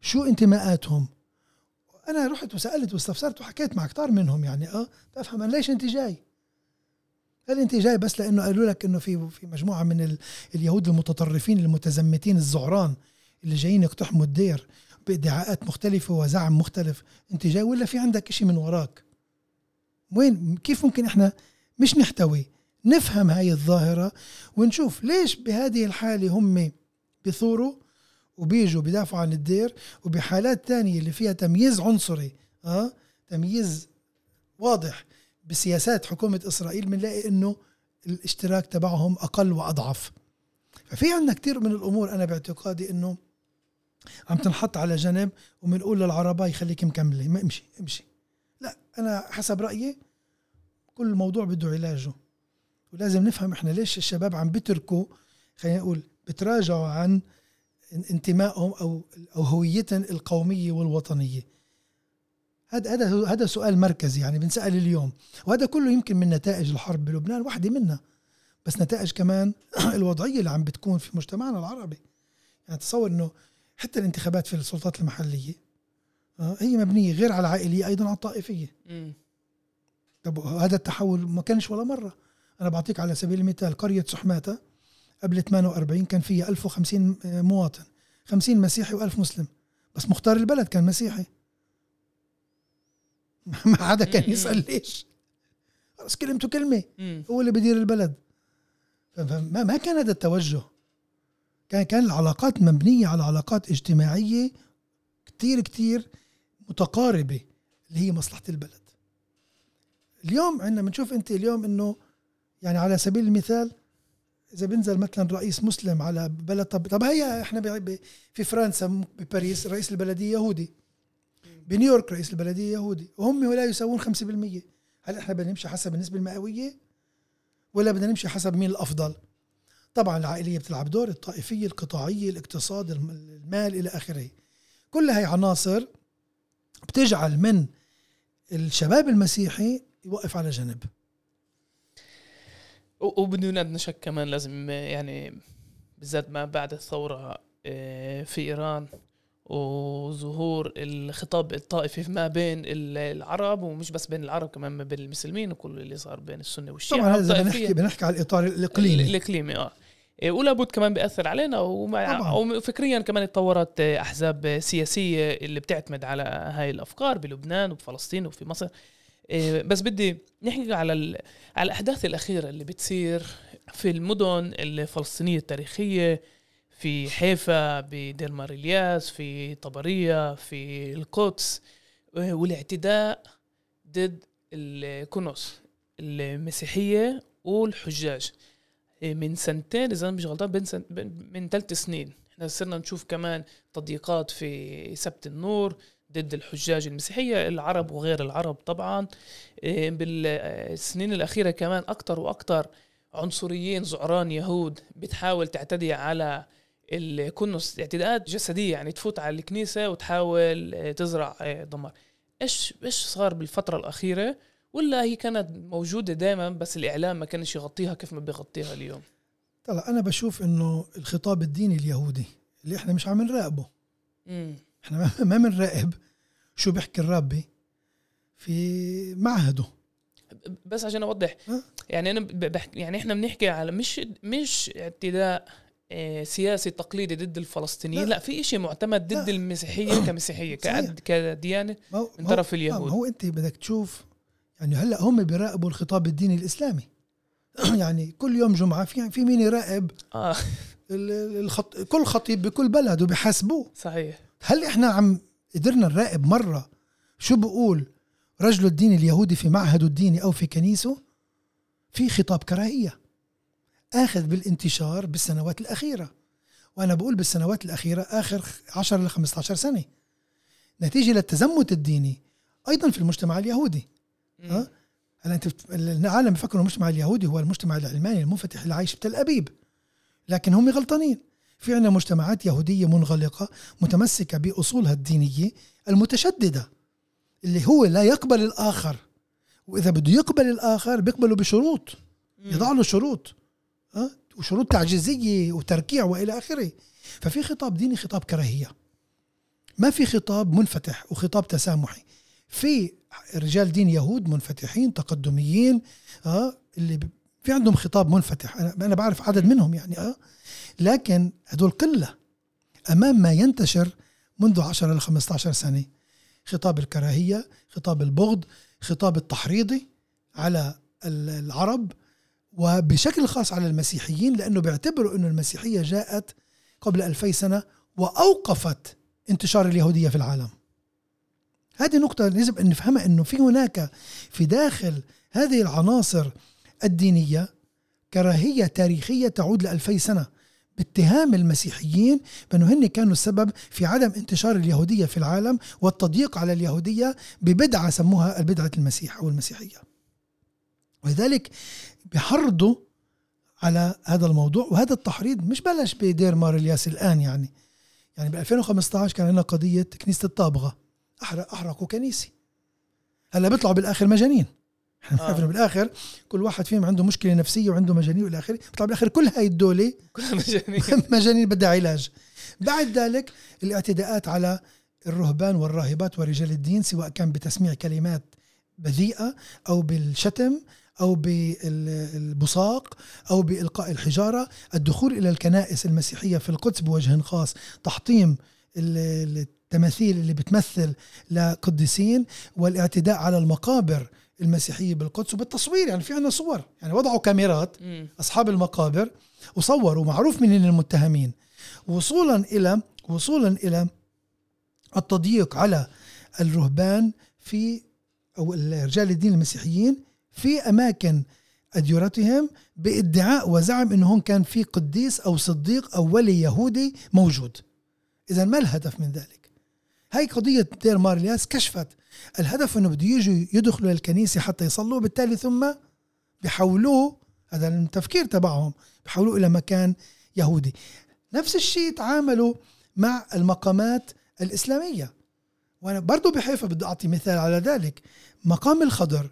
شو انتماءاتهم؟ أنا رحت وسألت واستفسرت وحكيت مع كتار منهم يعني آه افهم أنا ليش أنت جاي؟ هل أنت جاي بس لأنه قالوا لك إنه في في مجموعة من ال- اليهود المتطرفين المتزمتين الزعران اللي جايين يقتحموا الدير؟ بادعاءات مختلفة وزعم مختلف. انت جاي ولا في عندك إشي من وراك؟ وين؟ كيف ممكن إحنا مش نحتوي؟ نفهم هاي الظاهرة ونشوف ليش بهذه الحالة هم بثوروا وبيجوا بيدافعوا عن الدير وبحالات تانية اللي فيها تمييز عنصري آه؟ تمييز واضح بسياسات حكومة إسرائيل بنلاقي إنه الاشتراك تبعهم أقل وأضعف. ففي عندنا كتير من الأمور أنا باعتقادي إنه عم تنحط على جنب وبنقول للعرباي خليك مكملة. ما امشي امشي. لا أنا حسب رأيي كل موضوع بده علاجه. ولازم نفهم إحنا ليش الشباب عم بتركوا خلينا نقول بتراجعوا عن انتمائهم أو أو هويتهم القومية والوطنية. هذا هذا هذا سؤال مركزي يعني بنسأل اليوم. وهذا كله يمكن من نتائج الحرب بلبنان واحدة منها بس نتائج كمان [clears throat] الوضعية اللي عم بتكون في مجتمعنا العربي. يعني تصور إنه حتى الانتخابات في السلطات المحلية. آه، هي مبنية غير على العائلية أيضا على الطائفية. مم. طب هذا التحول ما كانش ولا مرة. أنا بعطيك على سبيل المثال قرية سحماتة قبل 48 كان فيها 1050 مواطن 50 مسيحي و1000 مسلم. بس مختار البلد كان مسيحي. [laughs] ما حدا كان يسأل ليش. خلص كلمته كلمة. مم. هو اللي بدير البلد. فما ما كان هذا التوجه. كان كان العلاقات مبنية على علاقات اجتماعية كتير كتير متقاربة اللي هي مصلحة البلد. اليوم عندنا بنشوف أنت اليوم إنه يعني على سبيل المثال إذا بنزل مثلا رئيس مسلم على بلد طب طب هي إحنا في فرنسا بباريس رئيس البلدية يهودي. بنيويورك رئيس البلدية يهودي. وهم لا يساوون 5% هل إحنا بدنا نمشي حسب النسبة المئوية؟ ولا بدنا نمشي حسب مين الأفضل؟ طبعا العائلية بتلعب دور الطائفية القطاعية الاقتصاد الم- المال إلى آخره. كل هاي عناصر بتجعل من الشباب المسيحي يوقف على جنب. وبدون ادنى شك كمان لازم يعني بالذات ما بعد الثورة آه، في إيران وظهور الخطاب الطائفي ما بين ال- العرب ومش بس بين العرب كمان ما بين المسلمين وكل اللي صار بين السنة والشيعة طبعا هذا. بنحكي بنحكي على الإطار الإقليمي. الإقليمي آه. إيه، ولا بد كمان بيأثر علينا ومع. وفكريا كمان اتطورت آه، أحزاب سياسية اللي بتعتمد على هاي الأفكار بلبنان وبفلسطين وفي مصر إيه، بس بدي نحكي على ال- على الأحداث الأخيرة اللي بتصير في المدن الفلسطينية التاريخية في حيفا بدير مار إلياس في طبرية في القدس آه، والاعتداء ضد الكنوس المسيحية والحجاج إيه، من سنتين إذا مش غلطان بين سن... بين- من ثلاث سنين. إحنا صرنا نشوف كمان تضييقات في سبت النور ضد الحجاج المسيحية العرب وغير العرب طبعا. إيه، بالسنين الأخيرة كمان أكثر وأكثر عنصريين زعران يهود بتحاول تعتدي على الكنس اعتداءات جسدية يعني تفوت على الكنيسة وتحاول آه، تزرع دمار. إيش إيش صار بالفترة الأخيرة؟ ولا هي كانت موجودة دائما بس الإعلام ما كانش يغطيها كيف ما بيغطيها اليوم طلع أنا بشوف إنه الخطاب الديني اليهودي اللي إحنا مش عم نراقبه امم إحنا ما- [laughs] بنراقب شو بيحكي الرابي في معهده بس عشان أوضح أه. يعني أنا بحكي يعني إحنا بنحكي على مش مش اعتداء آه، سياسي تقليدي ضد الفلسطينيين لا. لا, في إشي معتمد ضد لا. المسيحية كمسيحية كديانة من طرف اليهود. ما هو أنت بدك تشوف يعني هلأ هم بيراقبوا الخطاب الديني الإسلامي. [clears throat] يعني كل يوم جمعة في في مين يراقب؟ آه. ال- الخط... كل خطيب بكل بلد وبيحاسبوه صحيح. هل إحنا عم قدرنا نراقب مرة شو بقول رجل الدين اليهودي في معهده الديني أو في كنيسه؟ في خطاب كراهية. آخذ بالانتشار بالسنوات الأخيرة. وأنا بقول بالسنوات الأخيرة آخر 10 ل 15 سنة. نتيجة للتزمت الديني أيضا في المجتمع اليهودي. ها؟ هلا انت العالم بفكروا المجتمع اليهودي هو المجتمع العلماني المنفتح اللي عايش بتل أبيب. لكن هم غلطانين. في عندنا مجتمعات يهودية منغلقة متمسكة بأصولها الدينية المتشددة اللي هو لا يقبل الآخر. وإذا بده يقبل الآخر بيقبله بشروط. يضع له شروط ها؟ وشروط تعجيزية وتركيع وإلى آخره. ففي خطاب ديني خطاب كراهية. ما في خطاب منفتح وخطاب تسامحي. في رجال دين يهود منفتحين تقدميين آه اللي في عندهم خطاب منفتح. أنا أنا بعرف عدد منهم يعني آه. لكن هدول قلة أمام ما ينتشر منذ 10 ل 15 سنة. خطاب الكراهية خطاب البغض خطاب التحريضي على ال- العرب وبشكل خاص على المسيحيين لأنه بيعتبروا إنه المسيحية جاءت قبل ألفي سنة وأوقفت انتشار اليهودية في العالم. هذه نقطة يجب أن نفهمها أنه في هناك في داخل هذه العناصر الدينية كراهية تاريخية تعود لألفي سنة باتهام المسيحيين بأنه هن كانوا السبب في عدم انتشار اليهودية في العالم والتضييق على اليهودية ببدعة سموها البدعة المسيح أو المسيحية. ولذلك بحرضوا على هذا الموضوع وهذا التحريض مش بلش بدير مار الياس الآن يعني. يعني ب 2015 كان عندنا قضية كنيسة الطابغة. أحرق أحرقوا كنيسة. هلأ بيطلعوا بالآخر مجانين. إحنا آه. [laughs] بالآخر كل واحد فيهم عنده مشكلة نفسية وعنده مجانين والى اخره بيطلع بالآخر كل هاي الدولة [laughs] كلها مجانين. [laughs] مجانين بدها علاج. بعد ذلك الاعتداءات على الرهبان والراهبات ورجال الدين سواء كان بتسميع كلمات بذيئة أو بالشتم أو بالبصاق أو بإلقاء الحجارة الدخول إلى الكنائس المسيحية في القدس بوجه خاص تحطيم ال- التماثيل اللي بتمثل لقديسين والاعتداء على المقابر المسيحية بالقدس وبالتصوير يعني في عنا صور يعني وضعوا كاميرات. أصحاب المقابر وصوروا معروف من المتهمين. وصولا إلى وصولا إلى التضييق على الرهبان في أو رجال الدين المسيحيين في أماكن اديرتهم بادعاء وزعم انه هون كان في قديس أو صديق أو ولي يهودي موجود. اذا ما الهدف من ذلك؟ هاي قضية دير مار الياس كشفت. الهدف إنه بده يجوا يدخلوا للكنيسة حتى يصلوا بالتالي ثم بحولوه هذا التفكير تبعهم بحولوه إلى مكان يهودي. نفس الشيء تعاملوا مع المقامات الإسلامية. وأنا برضه بحيفا بدي أعطي مثال على ذلك. مقام الخضر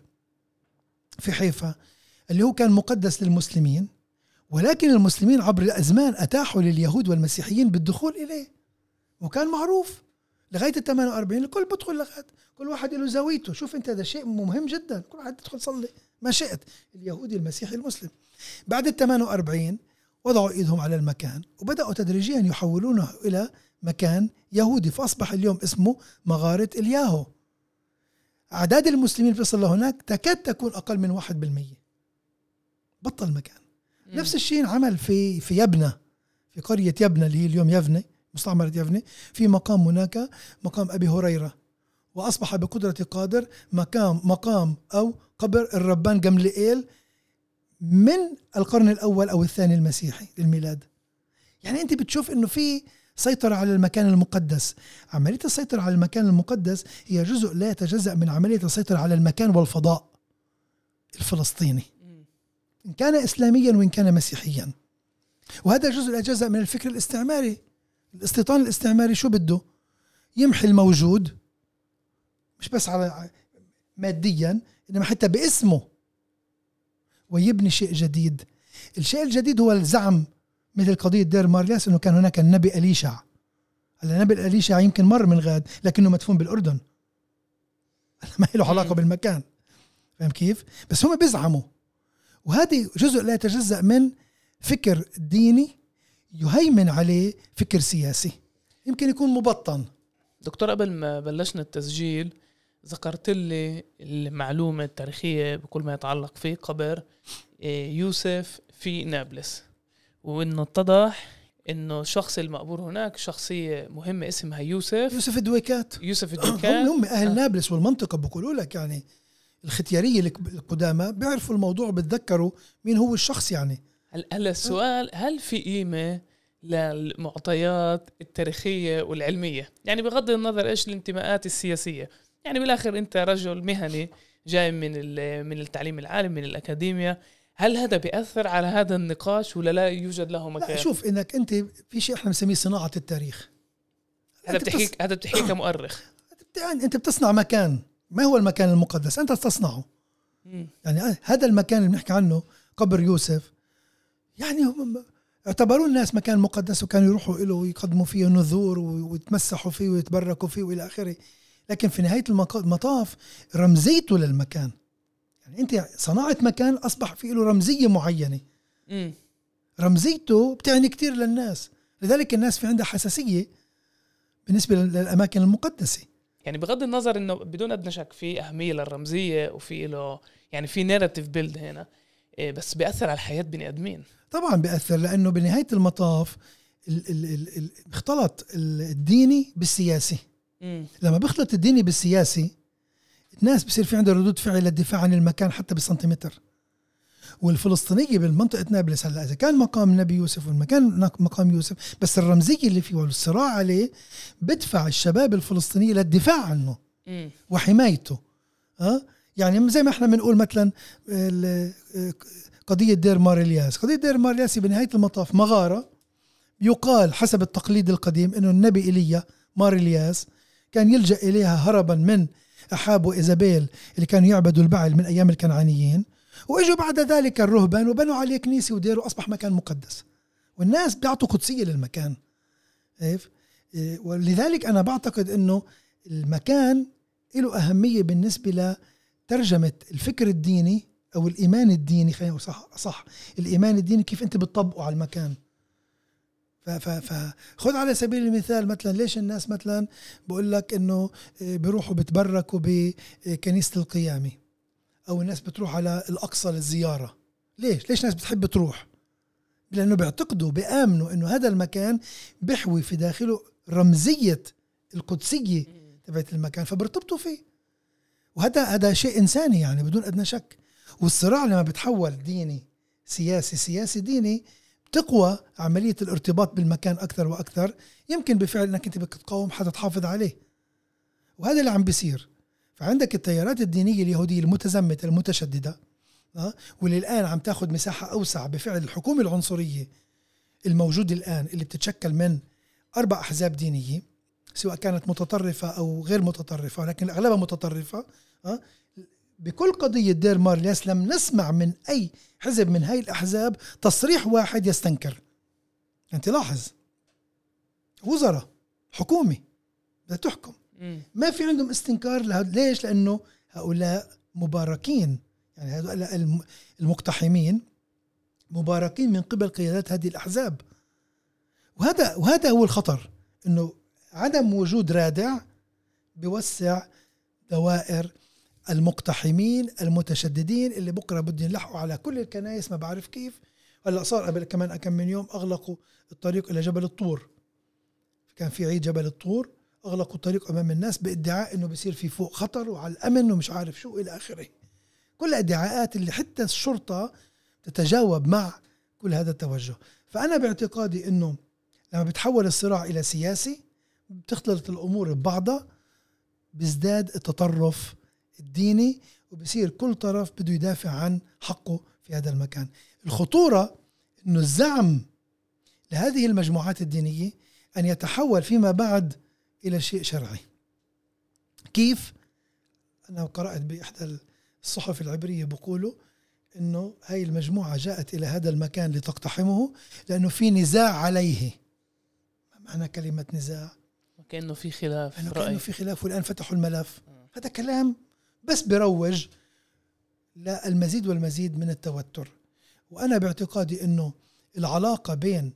في حيفا اللي هو كان مقدس للمسلمين ولكن المسلمين عبر الأزمان أتاحوا لليهود والمسيحيين بالدخول إليه. وكان معروف. لغاية ال 48 الكل بدخل لغاية كل واحد له زاويته شوف أنت هذا شيء مهم جدا. كل واحد يدخل صلي ما شئت. اليهودي المسيحي المسلم. بعد ال 48 وضعوا إيدهم على المكان وبدأوا تدريجيا يحولونه إلى مكان يهودي. فأصبح اليوم اسمه مغارة إلياهو. أعداد المسلمين اللي بيصل لهناك تكاد تكون أقل من 1% بطل مكان مم. نفس الشيء عمل في في يبنى في قرية يبنى اللي هي اليوم يفنى مستعمرة يفنى في مقام هناك مقام أبي هريرة. وأصبح بقدرة قادر مقام مقام أو قبر الربان جملئيل من القرن الأول أو الثاني المسيحي للميلاد. يعني أنت بتشوف إنه في سيطرة على المكان المقدس. عملية السيطرة على المكان المقدس هي جزء لا يتجزأ من عملية السيطرة على المكان والفضاء الفلسطيني. إن كان إسلاميا وإن كان مسيحيا. وهذا جزء لا يتجزأ من الفكر الاستعماري. الاستيطان الاستعماري شو بده؟ يمحي الموجود مش بس على ماديا إنما حتى باسمه. ويبني شيء جديد. الشيء الجديد هو الزعم مثل قضية دير مارلياس أنه كان هناك النبي أليشع. هلا النبي أليشع يمكن مر من غاد لكنه مدفون بالأردن. [laughs] ما له علاقة. بالمكان. فاهم كيف؟ بس هم بيزعموا. وهذه جزء لا يتجزأ من فكر ديني يهيمن عليه فكر سياسي. يمكن يكون مبطن. دكتور قبل ما بلشنا التسجيل ذكرت لي المعلومة التاريخية بكل ما يتعلق في قبر آه، يوسف في نابلس. وإنه اتضح إنه الشخص المقبور هناك شخصية مهمة اسمها يوسف. يوسف الدويكات. [clears throat] يوسف [clears throat] هم الدكان هم أهل آه. نابلس والمنطقة بقولوا لك يعني الختيارية الك- القدامى بيعرفوا الموضوع بتذكروا مين هو الشخص يعني. هل- هلا السؤال هل في قيمة للمعطيات التاريخية والعلمية. يعني بغض النظر إيش الانتماءات السياسية. يعني بالآخر أنت رجل مهني جاي من من التعليم العالي من الاكاديميا هل هذا بيأثر على هذا النقاش ولا لا يوجد له لا مكان؟ شوف إنك أنت في شيء إحنا بنسميه صناعة التاريخ. هذا أنت بتحكيك هذا بتحكيه [clears throat] كمؤرخ. يعني أنت بتصنع مكان. ما هو المكان المقدس؟ أنت تصنعه. يعني هذا المكان اللي بنحكي عنه قبر يوسف. يعني هم اعتبروه الناس مكان مقدس وكانوا يروحوا له ويقدموا فيه نذور ويتمسحوا فيه ويتبركوا فيه وإلى آخره. لكن في نهاية المطاف رمزيته للمكان. يعني أنت صنعت مكان أصبح فيه له رمزية معينة. مم. رمزيته بتعني كثير للناس. لذلك الناس في عندها حساسية بالنسبة للأماكن المقدسة. يعني بغض النظر إنه بدون أدنى شك في أهمية للرمزية وفي له يعني في narrative build هنا. بس بيأثر على حياة بني آدمين. طبعا بيأثر لأنه بنهاية المطاف اختلط الديني بالسياسي. مم. لما بيخلط الديني بالسياسي الناس بصير في عندها ردود فعل للدفاع عن المكان حتى بسنتيمتر. والفلسطينية بالمنطقة نابلس هلأ إذا كان مقام النبي يوسف والمكان مقام يوسف بس الرمزية اللي فيه والصراع عليه بدفع الشباب الفلسطينية للدفاع عنه مم. وحمايته. ها يعني زي ما إحنا بنقول مثلا قضية دير مار الياس قضية دير مار الياس بنهايه المطاف مغارة يقال حسب التقليد القديم إنه النبي إيليا مار الياس كان يلجأ إليها هربا من أحاب وايزابيل اللي كانوا يعبدوا البعل من أيام الكنعانيين. وإجوا بعد ذلك الرهبان وبنوا عليه كنيسة ودير واصبح مكان مقدس. والناس بيعطوا قدسية للمكان. كيف إيه، ولذلك أنا بعتقد إنه المكان له أهمية بالنسبة لترجمه الفكر الديني أو الإيمان الديني خلينا صح صح. الإيمان الديني كيف أنت بتطبقه على المكان. فخذ على سبيل المثال مثلا ليش الناس مثلا بقول لك إنه إيه، بيروحوا بتبركوا بكنيسة القيامة؟ أو الناس بتروح على الأقصى للزيارة. ليش؟ ليش الناس بتحب تروح؟ لأنه بيعتقدوا بيآمنوا إنه هذا المكان بيحوي في داخله رمزية القدسية تبعت المكان فبرتبطوا فيه. وهذا هذا شيء إنساني يعني بدون أدنى شك. والصراع لما بتحول ديني سياسي سياسي ديني بتقوى عملية الارتباط بالمكان أكثر وأكثر. يمكن بفعل أنك أنت بدك تقاوم حتى تحافظ عليه. وهذا اللي عم بيصير. فعندك التيارات الدينية اليهودية المتزمتة المتشددة أه؟ واللي الآن عم تاخذ مساحة أوسع بفعل الحكومة العنصرية الموجودة الآن اللي بتتشكل من أربع أحزاب دينيه سواء كانت متطرفة أو غير متطرفة ولكن اغلبها متطرفة. أه؟ بكل قضية دير مارليس لم نسمع من أي حزب من هاي الأحزاب تصريح واحد يستنكر. أنت لاحظ؟ وزراء حكومة بدها تحكم. ما في عندهم استنكار ليش؟ لأنه هؤلاء مباركين. يعني هؤلاء المقتحمين مباركين من قبل قيادات هذه الأحزاب. وهذا وهذا هو الخطر إنه عدم وجود رادع بوسع دوائر المقتحمين المتشددين اللي بكرة بدهم يلحقوا على كل الكنائس ما بعرف كيف. هلأ صار قبل كمان كم من يوم أغلقوا الطريق إلى جبل الطور. كان في عيد جبل الطور أغلقوا الطريق أمام الناس بإدعاء إنه بصير في فوق خطر وعلى الأمن ومش عارف شو إلى آخره. كل ادعاءات اللي حتى الشرطة تتجاوب مع كل هذا التوجه. فأنا باعتقادي إنه لما بتحول الصراع إلى سياسي بتختلط الأمور ببعضها بيزداد التطرف الديني وبصير كل طرف بده يدافع عن حقه في هذا المكان. الخطورة إنه الزعم لهذه المجموعات الدينية أن يتحول فيما بعد إلى شيء شرعي. كيف؟ أنا قرأت بإحدى الصحف العبرية بقولوا أنه هاي المجموعة جاءت إلى هذا المكان لتقتحمه لأنه في نزاع عليه. ما معنى كلمة نزاع؟ كأنه في خلاف أنه كأنه في خلاف والآن فتحوا الملف. هذا كلام بس بروج للمزيد والمزيد من التوتر. وأنا باعتقادي أنه العلاقة بين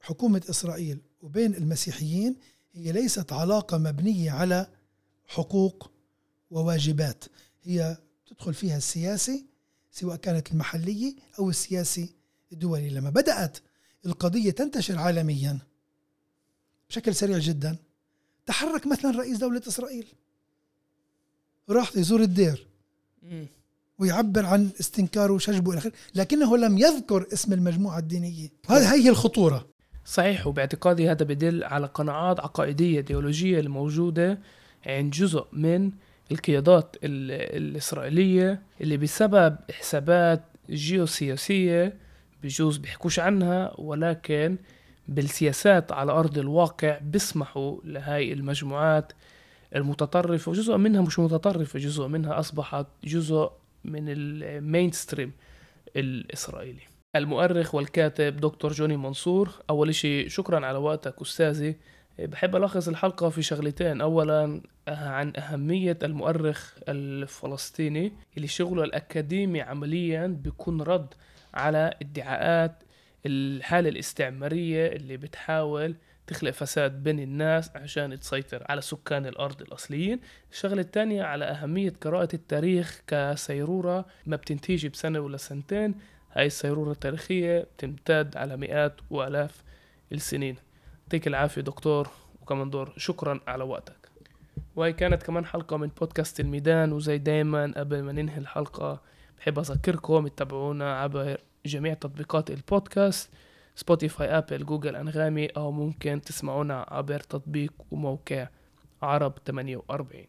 حكومة إسرائيل وبين المسيحيين هي ليست علاقة مبنية على حقوق وواجبات. هي تدخل فيها السياسي سواء كانت المحلية أو السياسي الدولي. لما بدأت القضية تنتشر عالميا بشكل سريع جدا تحرك مثلا رئيس دولة إسرائيل. راح يزور الدير. ويعبر عن استنكاره وشجبه إلى لكنه لم يذكر اسم المجموعة الدينية. هذه هي الخطورة. صحيح وباعتقادي هذا بدل على قناعات عقائدية ايديولوجية الموجودة عند جزء من القيادات الإسرائيلية اللي بسبب حسابات جيوسياسية بجوز بيحكوش عنها ولكن بالسياسات على أرض الواقع بيسمحوا لهاي المجموعات المتطرفة وجزء منها مش متطرفة جزء منها أصبحت جزء من المينستريم الإسرائيلي. المؤرخ والكاتب دكتور جوني منصور أول شيء شكرا على وقتك أستاذي. بحب ألخص الحلقة في شغلتين. أولا عن أهمية المؤرخ الفلسطيني اللي شغله الأكاديمي عمليا بيكون رد على ادعاءات الحالة الاستعمارية اللي بتحاول تخلق فساد بين الناس عشان تسيطر على سكان الأرض الأصليين. الشغلة الثانية على أهمية قراءة التاريخ كسيرورة ما بتنتهيش بسنة ولا سنتين. هاي السيرورة التاريخية بتمتد على مئات وآلاف السنين. يعطيك العافية دكتور وكمان دور. شكرا على وقتك. وهي كانت كمان حلقة من بودكاست الميدان وزي دايما قبل ما ننهي الحلقة بحب أذكركم تتابعونا عبر جميع تطبيقات البودكاست. سبوتيفاي أبل جوجل أنغامي أو ممكن تسمعونا عبر تطبيق وموقع عرب 48